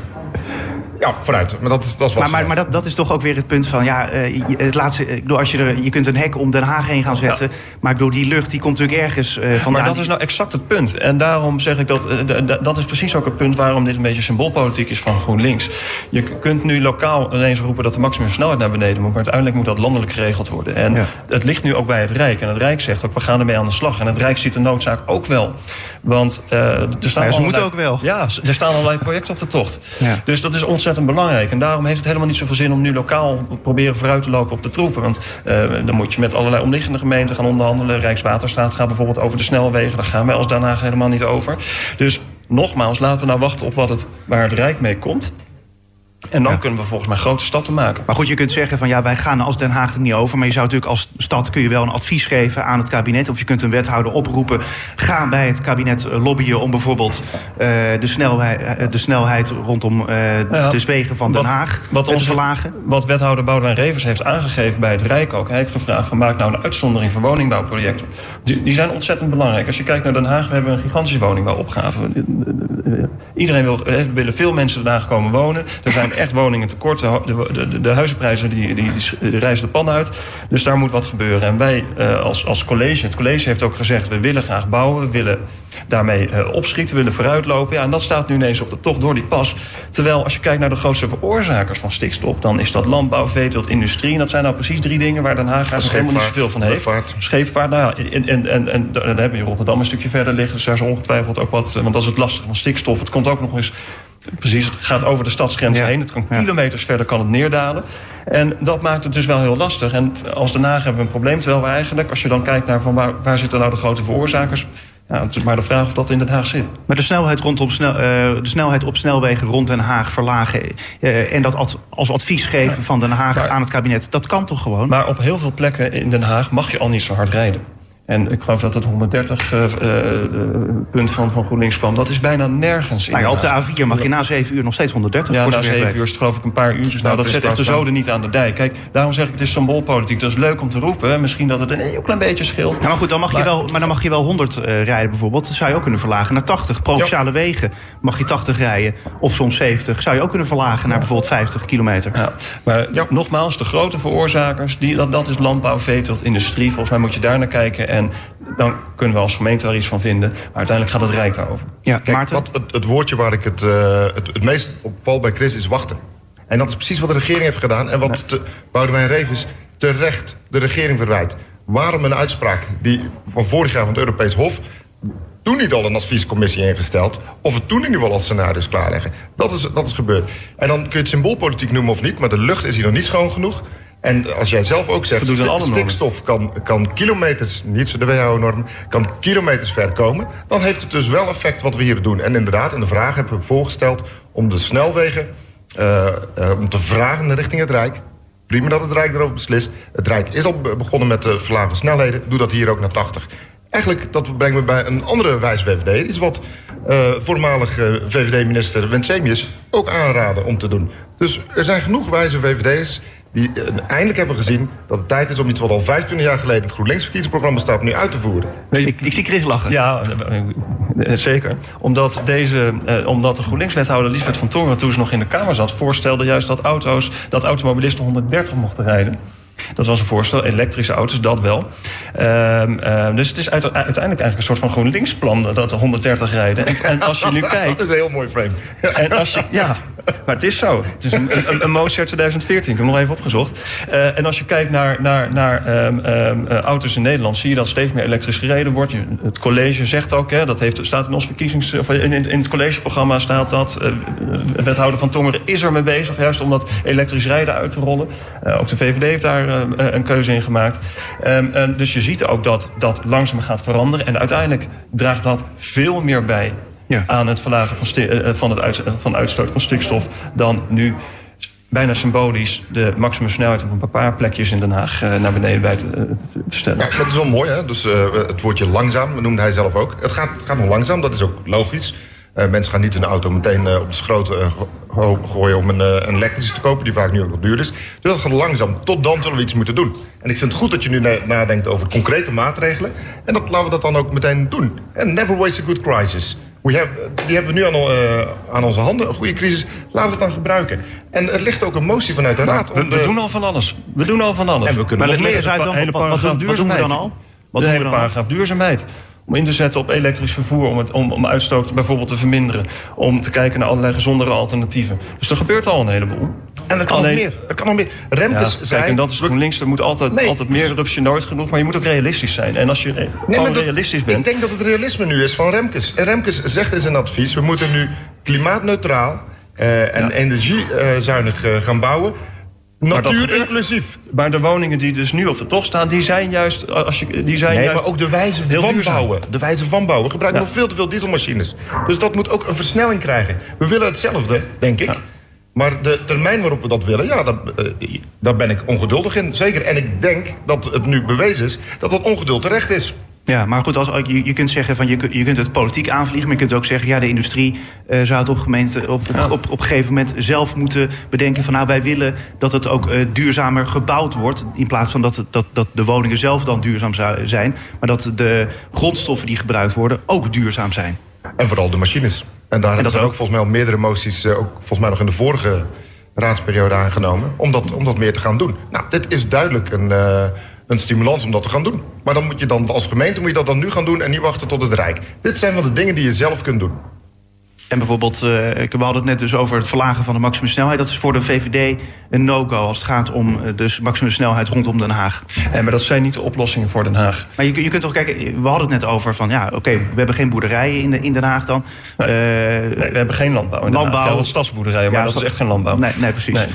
Ja, vooruit. Maar dat is, dat is wat Maar, maar, maar dat, dat is toch ook weer het punt van, ja, eh, je- het laatste, ik bedoel, als je, er, je kunt een hek om Den Haag heen gaan zetten, maar bedoel, die lucht die komt natuurlijk ergens eh vandaan. Maar dat is nou exact het punt. En daarom zeg ik dat. eh, Dat is precies ook het punt waarom dit een beetje symboolpolitiek is van GroenLinks. Je kunt nu lokaal ineens roepen dat de maximumsnelheid naar beneden moet. Maar uiteindelijk moet dat landelijk geregeld worden. En Ja. het ligt nu ook bij het Rijk. En het Rijk zegt ook, we gaan ermee aan de slag. En het Rijk ziet de noodzaak ook wel. Want eh, er staan ja, ze allerlei- moeten ook wel. Ja, er staan allerlei projecten op de tocht. Dus dat is ontzettend belangrijk. En daarom heeft het helemaal niet zoveel zin om nu lokaal proberen vooruit te lopen op de troepen. Want eh, dan moet je met allerlei omliggende gemeenten gaan onderhandelen. Rijkswaterstaat gaat bijvoorbeeld over de snelwegen. Daar gaan wij als Den Haag helemaal niet over. Dus nogmaals, laten we nou wachten op wat het, waar het Rijk mee komt. En dan Ja. kunnen we volgens mij grote stappen maken. Maar goed, je kunt zeggen van ja, wij gaan als Den Haag er niet over. Maar je zou natuurlijk als stad kun je wel een advies geven aan het kabinet. Of je kunt een wethouder oproepen. Ga bij het kabinet eh, lobbyen om bijvoorbeeld eh, de, snelheid, eh, de snelheid rondom Ja, de wegen van Den wat- Haag wat te onze- verlagen. Wat wethouder Boudewijn Revers heeft aangegeven bij het Rijk ook. Hij heeft gevraagd van maak nou een uitzondering voor woningbouwprojecten. Die, die zijn ontzettend belangrijk. Als je kijkt naar Den Haag, we hebben een gigantische woningbouwopgave. Iedereen wil, willen veel mensen Den Haag komen wonen. Er zijn echt woningen tekort. De, de, de, de huizenprijzen die, die, die, reizen de pan uit. Dus daar moet wat gebeuren. En wij eh, als, als college, het college heeft ook gezegd... we willen graag bouwen, we willen daarmee eh, opschieten, we willen vooruitlopen. Ja, en dat staat nu ineens op de tocht door die pas. Terwijl als je kijkt naar de grootste veroorzakers van stikstof... dan is dat landbouw, veeteelt, industrie. En dat zijn nou precies drie dingen waar Den Haag eigenlijk helemaal niet Scheepvaart, zoveel van heeft. luchtvaart. Scheepvaart, nou ja, en, en, en, en dan hebben we in Rotterdam een stukje verder liggen. Dus daar is ongetwijfeld ook wat... eh, Want dat is het lastige van stikstof. Het komt ook nog eens... Precies, het gaat over de stadsgrenzen Ja. heen. Het kan kilometers verder kan het neerdalen. En dat maakt het dus wel heel lastig. En als Den Haag hebben we een probleem. Terwijl we eigenlijk, als je dan kijkt naar van waar, waar zitten nou de grote veroorzakers... Ja, het is maar de vraag of dat in Den Haag zit. Maar de snelheid, rondom snel, eh, de snelheid op snelwegen rond Den Haag verlagen... eh, en dat ad- als advies geven van Den Haag maar- aan het kabinet... dat kan toch gewoon? Maar op heel veel plekken in Den Haag mag je al niet zo hard rijden. En ik geloof dat het 130 eh, eh, eh, punt van, van GroenLinks kwam. Dat is bijna nergens in Nou ja, op de A4 mag je na 7 uur nog steeds 130 Ja, voor na zover ik zeven weet. uur is het geloof ik een paar uurtjes. Nou, dat dat is zet echt de zoden niet aan de dijk. Kijk, daarom zeg ik het is symboolpolitiek. Dat is leuk om te roepen. Misschien dat het een heel klein beetje scheelt. Ja, maar goed, dan mag je Maar- wel, maar dan mag je wel 100 eh, rijden bijvoorbeeld. Dat zou je ook kunnen verlagen naar 80. Provinciale wegen mag je 80 rijden. Of soms 70. Zou je ook kunnen verlagen naar bijvoorbeeld 50 kilometer. Ja, maar Ja. nogmaals, de grote veroorzakers, die, dat, dat is landbouw, veeteelt, industrie. Volgens mij moet je daar naar kijken. En dan kunnen we als gemeente daar iets van vinden. Maar uiteindelijk gaat het Rijk daarover. Ja, Kijk, Maarten? wat, het, het woordje waar ik het, eh, het, het meest op val bij Chris is wachten. En dat is precies wat de regering heeft gedaan. En wat te, Boudewijn Revers terecht de regering verwijt. Waarom een uitspraak die van vorig jaar van het Europees Hof... toen niet al een adviescommissie ingesteld... of het toen in ieder geval al scenario's klaarleggen. Dat is, dat is gebeurd. En dan kun je het symboolpolitiek noemen of niet... maar de lucht is hier nog niet schoon genoeg... En als jij zelf ook zegt, normen. stikstof kan, kan kilometers, niet de WHO-norm, kan kilometers ver komen. Dan heeft het dus wel effect wat we hier doen. En inderdaad, in de vraag hebben we voorgesteld om de snelwegen eh, eh, om te vragen richting het Rijk. Prima dat het Rijk erover beslist. Het Rijk is al be- begonnen met de verlagen snelheden. Doe dat hier ook naar 80. Eigenlijk, dat brengt me bij een andere wijze VVD. Iets wat eh, voormalig VVD-minister Wensemius ook aanraden om te doen. Dus er zijn genoeg wijze VVD'ers die eh, eindelijk hebben gezien dat het tijd is om iets wat al 25 jaar geleden in het GroenLinks verkiezingsprogramma staat, nu uit te voeren. Ik, ik zie Chris lachen. Ja, eh, eh, zeker. Omdat, deze, eh, omdat de GroenLinks-wethouder Lisbeth van Tongeren... toen ze nog in de Kamer zat, voorstelde juist dat, auto's, dat automobilisten 130 mochten rijden. Dat was een voorstel, elektrische auto's, dat wel. Ehm, ehm, dus het is uite- uiteindelijk eigenlijk een soort van GroenLinks-plan... dat er 130 rijden. En, en als je nu <laughs> kijkt... Dat is een heel mooi frame. En als je, ja, maar het is zo. Het is een, een, een motie uit 2014, ik heb hem nog even opgezocht. Eh, en als je kijkt naar, naar, naar ehm, ehm, eh, auto's in Nederland... zie je dat steeds meer elektrisch gereden wordt. Het college zegt ook, hè, dat heeft, staat in ons verkiezings... Of in, in, het collegeprogramma staat dat. eh, wethouder Van Tongeren is er mee bezig... juist om dat elektrisch rijden uit te rollen. Ook de VVD heeft daar een keuze in gemaakt. Ehm, dus je ziet ook dat dat langzaam gaat veranderen. En uiteindelijk draagt dat veel meer bij Ja. aan het verlagen van, eh, van, het uit, van de uitstoot van stikstof dan nu bijna symbolisch de maximumsnelheid op een paar plekjes in Den Haag eh, naar beneden bij te, eh, te stellen. Ja, dat is wel mooi, hè? Dus eh, het woordje langzaam, noemde hij zelf ook. Het gaat, gaat nog langzaam, dat is ook logisch. Eh, mensen gaan niet hun auto meteen eh, op de schroot eh, go- gooien om een, eh, een elektrische te kopen, die vaak nu ook nog duur is. Dus dat gaat langzaam. Tot dan zullen we iets moeten doen. En ik vind het goed dat je nu na- nadenkt over concrete maatregelen. En dat, laten we dat dan ook meteen doen. En never waste a good crisis. We hebben, die hebben we nu aan, uh, aan onze handen, een goede crisis. Laten we het dan gebruiken. En er ligt ook een motie vanuit de Raad. We, we, doen al van alles. We doen al van alles. En we kunnen maar nog meer. Uit dan, wat, wat, doen we dan al? Wat de hele paragraaf duurzaamheid om in te zetten op elektrisch vervoer, om, het, om, om uitstoot bijvoorbeeld te verminderen. Om te kijken naar allerlei gezondere alternatieven. Dus er gebeurt al een heleboel. En er kan nog meer. Er kan nog meer. Remkes ja, zijn... Kijk, en dat is GroenLinks. Er moet altijd, altijd meer eruptie nooit genoeg. Maar je moet ook realistisch zijn. En als je nee, dat, realistisch bent... Ik denk dat het realisme nu is van Remkes. En Remkes zegt in zijn advies... we moeten nu klimaatneutraal uh, en ja. energiezuinig uh, gaan bouwen... Natuur inclusief. Maar de woningen die dus nu op de tocht staan, die zijn juist. Als je, die zijn nee, juist maar ook de wijze van bouwen. De wijze van bouwen. We gebruiken ja. nog veel te veel dieselmachines. Dus dat moet ook een versnelling krijgen. We willen hetzelfde, denk ik. Ja. Maar de termijn waarop we dat willen, ja, daar, uh, daar ben ik ongeduldig in. Zeker. En ik denk dat het nu bewezen is dat dat ongeduld terecht is. Ja, maar goed, als, je, je kunt zeggen van je, je kunt het politiek aanvliegen, maar je kunt ook zeggen, ja, de industrie uh, zou het op, gemeente, op, op, op, op een gegeven moment zelf moeten bedenken van nou, wij willen dat het ook uh, duurzamer gebouwd wordt. In plaats van dat, dat, dat de woningen zelf dan duurzaam zijn, maar dat de grondstoffen die gebruikt worden ook duurzaam zijn. En vooral de machines. En daar en zijn ook volgens mij al meerdere moties, uh, ook volgens mij nog in de vorige raadsperiode aangenomen, om dat, om dat meer te gaan doen. Nou, dit is duidelijk een een stimulans om dat te gaan doen. Maar dan moet je dan als gemeente moet je dat dan nu gaan doen en niet wachten tot het Rijk. Dit zijn wel de dingen die je zelf kunt doen. En bijvoorbeeld, uh, we hadden het net dus over het verlagen van de maximumsnelheid. Dat is voor de VVD een no-go als het gaat om uh, dus maximumsnelheid rondom Den Haag. Nee, maar dat zijn niet de oplossingen voor Den Haag. Maar je, je kunt toch kijken, we hadden het net over van ja, oké, okay, we hebben geen boerderijen in, de, in Den Haag dan. Nee, uh, nee, we hebben geen landbouw in Den landbouw. Ja, wat stadsboerderijen, maar ja, dat is echt geen landbouw. Nee, nee precies. Nee.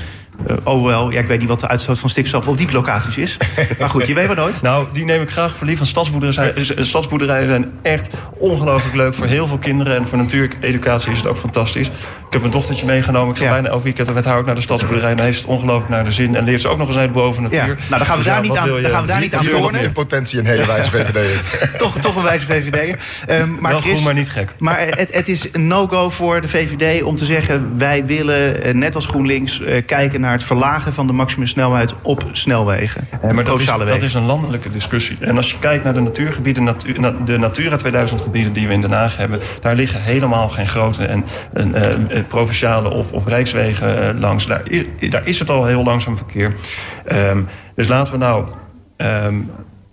Uh, oh wel, ja, ik weet niet wat de uitstoot van stikstof op die locaties is. <laughs> maar goed, je weet maar nooit. Nou, die neem ik graag voor lief. Stadsboerderijen zijn, stadsboerderijen zijn echt ongelooflijk leuk voor heel veel kinderen. En voor natuurlijk educatie is het ook fantastisch. Ik heb mijn dochtertje meegenomen. Ik ga ja. bijna elk weekend met haar ook naar de stadsboerderij. En hij heeft het ongelooflijk naar de zin. En leert ze ook nog eens uit boven natuur. Ja. Nou, dan gaan we daar niet aan, dan gaan we daar niet aan tornen. in potentie een hele wijze <laughs> VVD. toch, toch een wijze VVD. Um, maar Wel Chris, maar niet gek. Maar het, het is een no-go voor de VVD om te zeggen... wij willen, net als GroenLinks, kijken naar het verlagen van de maximumsnelheid op snelwegen. Ja, maar dat is, dat is, een landelijke discussie. En als je kijkt naar de natuurgebieden, natuur, de Natura 2000 gebieden die we in Den Haag hebben, daar liggen helemaal geen grote en, en uh, provinciale of, of rijkswegen uh, langs. Daar, daar, is het al heel langzaam verkeer. Um, dus laten we nou. Um,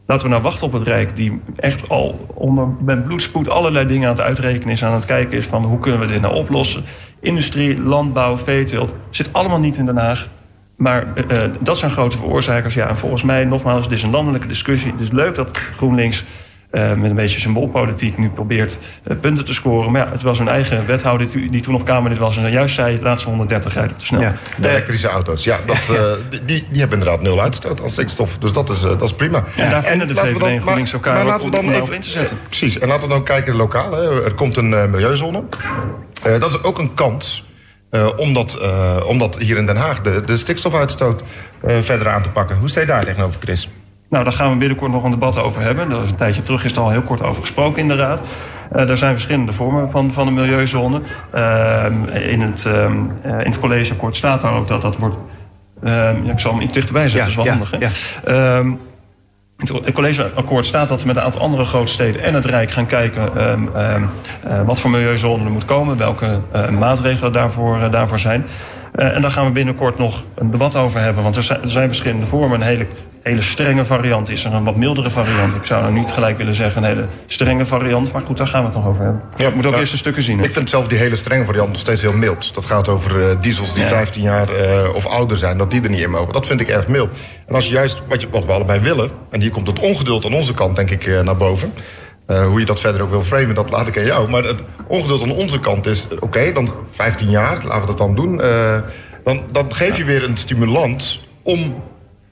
Laten we nou wachten op het Rijk, die echt al onder, met bloedspoed allerlei dingen aan het uitrekenen is, aan het kijken is van hoe kunnen we dit nou oplossen. Industrie, landbouw, veeteelt, zit allemaal niet in Den Haag. Maar uh, dat zijn grote veroorzakers. Ja, en volgens mij, nogmaals, het is een landelijke discussie. Het is leuk dat GroenLinks uh, met een beetje symboolpolitiek nu probeert uh, punten te scoren. Maar ja, het was hun eigen wethouder die, toen nog Kamerlid was... en juist zei, laat ze 130 rijden te snel. Ja, de elektrische auto's, ja, dat, ja. die, die hebben inderdaad nul uitstoot als stikstof. Dus dat is, dat is prima. En daar vinden de VVD en GroenLinks elkaar maar, maar laten we dan even, in te zetten. precies, en laten we dan kijken lokaal. Hè. Er komt een milieuzone. dat is ook een kans uh, om, dat, uh, om dat hier in Den Haag, de, de stikstofuitstoot, uh, verder aan te pakken. Hoe sta je daar tegenover, Chris? Nou, daar gaan we binnenkort nog een debat over hebben. Dat is een tijdje terug is er al heel kort over gesproken in de Raad. er zijn verschillende vormen van, van de milieuzone. in, het, in het collegeakkoord staat daar ook dat dat wordt... ja, ik zal hem iets dichterbij zetten, ja, dat is wel ja, handig. Hè? Het collegeakkoord staat dat we met een aantal andere grote steden en het Rijk gaan kijken um, um, uh, wat voor milieuzone er moet komen, welke maatregelen daarvoor, daarvoor zijn. en daar gaan we binnenkort nog een debat over hebben, want er zijn, er zijn verschillende vormen. Een hele, hele strenge variant is er, een wat mildere variant. Ik zou nou niet gelijk willen zeggen een hele strenge variant, maar goed, daar gaan we het nog over hebben. Ja, ik moet ook eerst een stukken zien. Hè? Ik vind zelf die hele strenge variant nog steeds heel mild. Dat gaat over diesels die ja. 15 jaar of ouder zijn, dat die er niet in mogen. Dat vind ik erg mild. En als je juist wat, je, wat we allebei willen, en hier komt het ongeduld aan onze kant, denk ik, naar boven. Uh, hoe je dat verder ook wil framen, dat laat ik aan jou. Maar het ongeduld aan onze kant is, oké, okay, dan 15 jaar, laten we dat dan doen. Uh, dan, dan geef je weer een stimulans om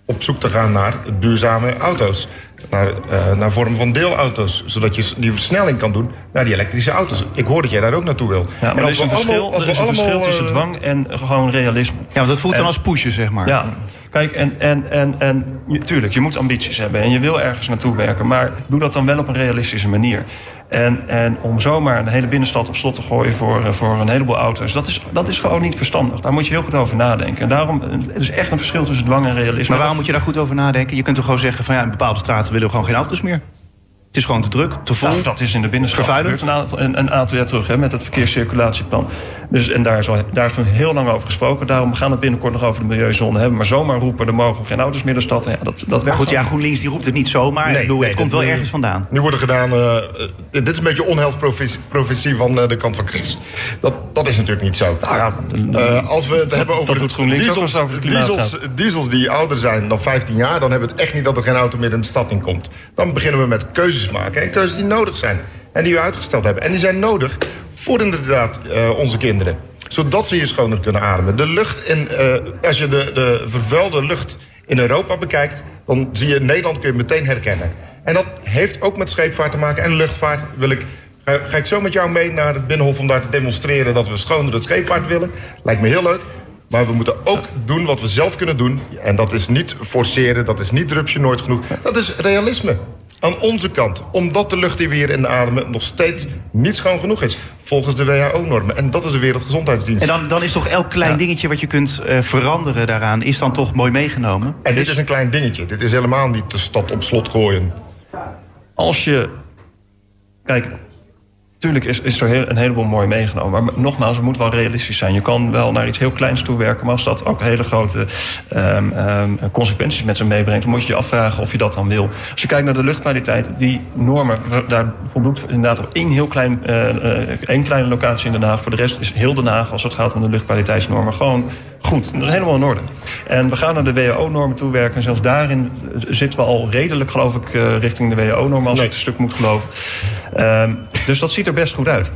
op zoek te gaan naar duurzame auto's. Naar, uh, naar vormen van deelauto's. Zodat je die versnelling kan doen naar die elektrische auto's. Ik hoor dat jij daar ook naartoe wil. Ja, maar er is een verschil, als er is een allemaal, verschil tussen dwang en gewoon realisme. Ja, want dat voelt en, dan als pushen, zeg maar. Ja, kijk, en, en, en, en tuurlijk, je moet ambities hebben. En je wil ergens naartoe werken. Maar doe dat dan wel op een realistische manier. En, en om zomaar een hele binnenstad op slot te gooien voor, voor een heleboel auto's, dat is, dat is gewoon niet verstandig. Daar moet je heel goed over nadenken. En daarom er is echt een verschil tussen dwang en realisme. Maar waarom moet je daar goed over nadenken? Je kunt toch gewoon zeggen van ja, in bepaalde straten willen we gewoon geen auto's meer. Het is gewoon te druk, te vol. Nou, dat is in de binnenstad gebeurd een aantal, een, een aantal jaar terug hè, met het verkeerscirculatieplan. Dus, en daar is, al, daar is toen heel lang over gesproken. Daarom gaan we het binnenkort nog over de milieuzone hebben. Maar zomaar roepen, er mogen geen auto's meer de stad. in. Ja, dat, dat Goed, ja, GroenLinks die roept het niet zomaar. Nee, ik bedoel, nee, het komt wel ergens vandaan. Nu wordt er gedaan. eh, eh, dit is een beetje onheilsprofetie van eh, de kant van Chris. Dat, dat is natuurlijk niet zo. Nou ja, Eh, als we het hebben over dat doet GroenLinks ook diesels, het over het klimaat diesels, diesels die ouder zijn dan 15 jaar, dan hebben we het echt niet dat er geen auto meer in de stad in komt. Dan beginnen we met keuzes maken. En keuzes die nodig zijn. En die we uitgesteld hebben. En die zijn nodig voor inderdaad eh, onze kinderen. Zodat ze hier schoner kunnen ademen. De lucht in, eh, als je de, de vervuilde lucht in Europa bekijkt, dan zie je Nederland kun je meteen herkennen. En dat heeft ook met scheepvaart te maken en luchtvaart. Wil ik, ga, ga ik zo met jou mee naar het Binnenhof om daar te demonstreren dat we schonere scheepvaart willen? Lijkt me heel leuk. Maar we moeten ook doen wat we zelf kunnen doen. En dat is niet forceren, dat is niet drupsje nooit genoeg. Dat is realisme. Aan onze kant. Omdat de lucht die we hier in ademen nog steeds niet schoon genoeg is. Volgens de WHO-normen. En dat is de Wereldgezondheidsdienst. En dan, dan is toch elk klein dingetje wat je kunt eh, veranderen daaraan... is dan toch mooi meegenomen? En dit is een klein dingetje. Dit is helemaal niet de stad op slot gooien. als je. Kijk, natuurlijk is, is er heel, een heleboel mooi meegenomen. Maar nogmaals, het moet wel realistisch zijn. Je kan wel naar iets heel kleins toe werken. Maar als dat ook hele grote ehm, ehm, consequenties met zich meebrengt. dan moet je je afvragen of je dat dan wil. Als je kijkt naar de luchtkwaliteit, die normen. daar voldoet inderdaad op één heel klein. eh, eh, één kleine locatie in Den Haag. Voor de rest is heel Den Haag, als het gaat om de luchtkwaliteitsnormen. gewoon goed. Dat is helemaal in orde. En we gaan naar de WHO-normen toe werken. En zelfs daarin zitten we al redelijk, geloof ik, eh, richting de WHO-normen. als ik het stuk moet geloven. Ehm, dus dat ziet er best goed uit.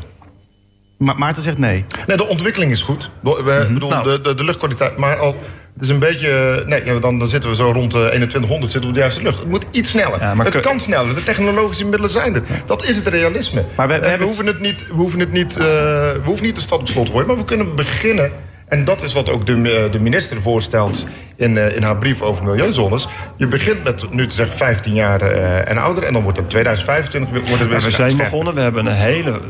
Ma Maarten zegt nee. Nee, de ontwikkeling is goed. We, bedoel, Nou. de, de, de luchtkwaliteit. Maar al, het is een beetje. Nee, ja, dan, dan zitten we zo rond de 2100 zitten we op de juiste lucht. Het moet iets sneller. Ja, maar het kan sneller. De technologische middelen zijn er. Dat is het realisme. Maar we- we we, hoeven het niet. We hoeven het niet. eh, we hoeven niet de stad op slot te gooien. Maar we kunnen beginnen. En dat is wat ook de, eh, de minister voorstelt in, eh, in haar brief over milieuzones. Je begint met nu te zeggen 15 jaar eh, en ouder. En dan wordt het 2025 weer- wordt het weer Maar we zijn begonnen. We hebben een hele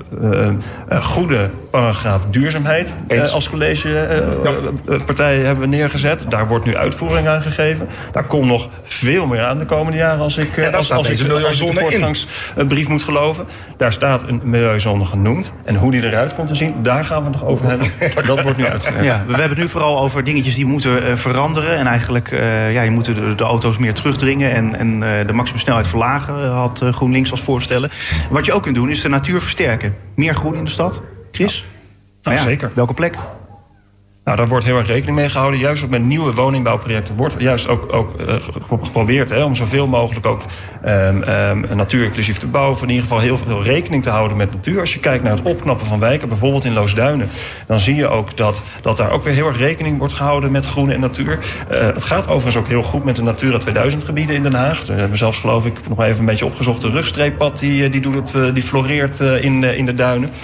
goede paragraaf duurzaamheid eh, als collegepartij hebben we neergezet. Daar wordt nu uitvoering aan gegeven. Daar komt nog veel meer aan de komende jaren als ik, eh, als, als ik, als ik de voortgangsbrief moet geloven. Daar staat een milieuzone genoemd. En hoe die eruit komt te zien, daar gaan we het nog over hebben. <laughs> Dat wordt nu uitgewerkt. Ja, we hebben het nu vooral over dingetjes die moeten eh, veranderen. En eigenlijk, eh, ja, je moet de, de auto's meer terugdringen en, en eh, de maximumsnelheid verlagen, eh, had eh, GroenLinks als voorstellen. Wat je ook kunt doen, is de natuur versterken. Meer groen in de stad. Chris? Nou, ja, zeker. Welke plek? Nou, daar wordt heel erg rekening mee gehouden. Juist ook met nieuwe woningbouwprojecten wordt juist ook, ook eh, gepro- geprobeerd hè, om zoveel mogelijk ook ehm ehm natuurinclusief te bouwen. Of in ieder geval heel veel rekening te houden met natuur. Als je kijkt naar het opknappen van wijken, bijvoorbeeld in Loosduinen, dan zie je ook dat, dat daar ook weer heel erg rekening wordt gehouden met groen en natuur. Eh, het gaat overigens ook heel goed met de Natura 2000 gebieden in Den Haag. We hebben zelfs, geloof ik, nog even een beetje opgezocht. De rugstreeppad die, eh, die, doet het, die floreert in, in de duinen. <laughs>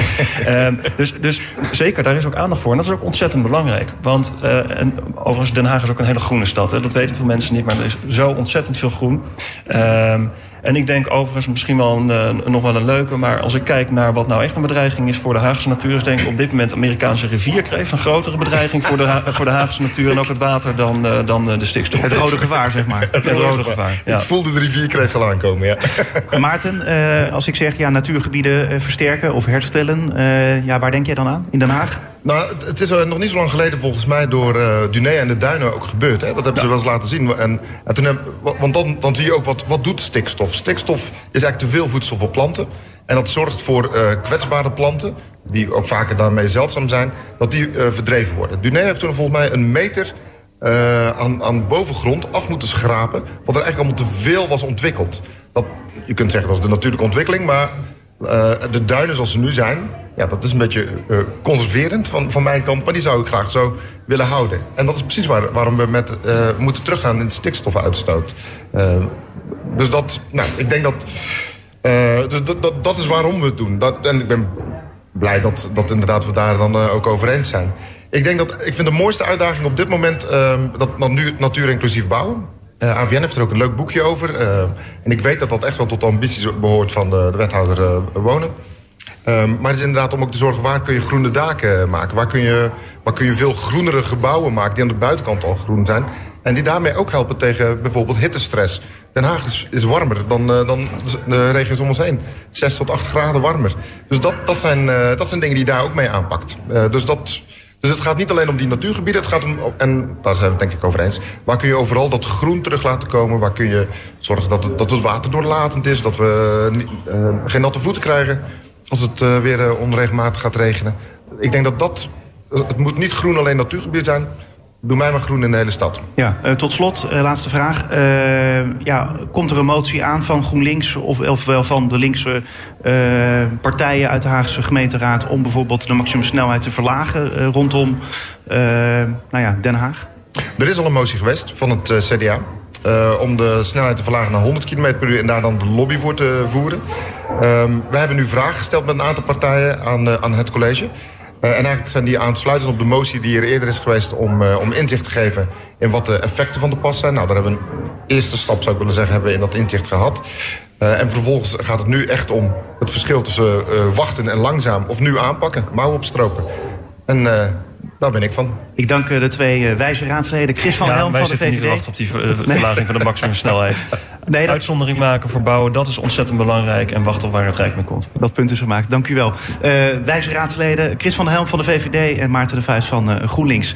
Ehm, dus, dus zeker, daar is ook aandacht voor. En dat is ook ontzettend belangrijk. Want eh, en, overigens, Den Haag is ook een hele groene stad. Hè. Dat weten veel mensen niet, maar er is zo ontzettend veel groen. Ehm, en ik denk overigens misschien wel een, eh, nog wel een leuke... maar als ik kijk naar wat nou echt een bedreiging is voor de Haagse natuur... is denk ik op dit moment de Amerikaanse rivierkreeft... een grotere bedreiging voor de, Ha- <laughs> voor de Haagse natuur... en ook het water dan, eh, dan de stikstof. Het rode gevaar, zeg maar. <laughs> Het rode gevaar, ja. Ik voelde de rivierkreeft al aankomen, ja. <laughs> Maarten, eh, als ik zeg ja, natuurgebieden versterken of herstellen, eh, ja, waar denk jij dan aan? In Den Haag? Nou, het, is nog niet zo lang geleden volgens mij door Duné en de Duinen ook gebeurd. Hè? Dat hebben ze wel eens laten zien. En, en toen heb, wa- want dan, dan zie je ook wat, wat doet stikstof. Stikstof is eigenlijk te veel voedsel voor planten. En dat zorgt voor eh, kwetsbare planten, die ook vaker daarmee zeldzaam zijn, dat die eh, verdreven worden. Duné heeft toen volgens mij een meter aan, aan bovengrond af moeten schrapen, wat er eigenlijk allemaal te veel was ontwikkeld. Dat, je kunt zeggen dat is de natuurlijke ontwikkeling, maar de duinen zoals ze nu zijn, ja, dat is een beetje eh, conserverend van, van mijn kant. Maar die zou ik graag zo willen houden. En dat is precies waar, waarom we met, eh, moeten teruggaan in de stikstofuitstoot. Eh, dus dat, nou, ik denk dat, dus dat, dat, dat is waarom we het doen. Dat, en ik ben blij dat, dat inderdaad we daar dan ook over eens zijn. Ik denk dat, ik vind de mooiste uitdaging op dit moment eh, dat natuur, natuur inclusief bouwen. Eh, AVN heeft er ook een leuk boekje over. en ik weet dat dat echt wel tot de ambities behoort van de, de wethouder wonen. Ehm, maar het is inderdaad om ook te zorgen waar kun je groene daken maken. Waar kun je, waar kun je veel groenere gebouwen maken die aan de buitenkant al groen zijn. En die daarmee ook helpen tegen bijvoorbeeld hittestress. Den Haag is, is warmer dan, uh, dan de regio's om ons heen. 6 tot 8 graden warmer. Dus dat, dat, zijn, uh, dat zijn dingen die daar ook mee aanpakt. Uh, dus, dat, dus het gaat niet alleen om die natuurgebieden. Het gaat om, en daar zijn we het denk ik over eens... waar kun je overal dat groen terug laten komen? Waar kun je zorgen dat dat het water doorlatend is? Dat we geen natte voeten krijgen als het weer onregelmatig gaat regenen. Ik denk dat dat... Het moet niet groen alleen natuurgebied zijn... Doe mij maar groen in de hele stad. Ja, uh, tot slot, uh, laatste vraag. Uh, ja, komt er een motie aan van GroenLinks of, ofwel van de linkse partijen uit de Haagse gemeenteraad om bijvoorbeeld de maximumsnelheid te verlagen rondom nou ja, Den Haag? Er is al een motie geweest van het CDA. om de snelheid te verlagen naar 100 km per uur en daar dan de lobby voor te voeren. Um, wij hebben nu vragen gesteld met een aantal partijen aan, aan het college. Uh, en eigenlijk zijn die aansluitend op de motie die er eerder is geweest... om, uh, om inzicht te geven in wat de effecten van de pas zijn. Nou, daar hebben we een eerste stap, zou ik willen zeggen, hebben we in dat inzicht gehad. En vervolgens gaat het nu echt om het verschil tussen wachten en langzaam... of nu aanpakken, mouwen opstropen. En daar ben ik van. Ik dank de twee wijze raadsleden. Chris van ja, Helm van de VVD. Wij zitten niet te wachten op die verlaging van de maximumsnelheid. <laughs> Nee, dat... Uitzondering maken voor bouwen, dat is ontzettend belangrijk. En wachten op waar het Rijk mee komt. Dat punt is gemaakt. Dank u wel. Uh, wijze raadsleden Chris van der Helm van de VVD en Maarten de Vuist van uh, GroenLinks.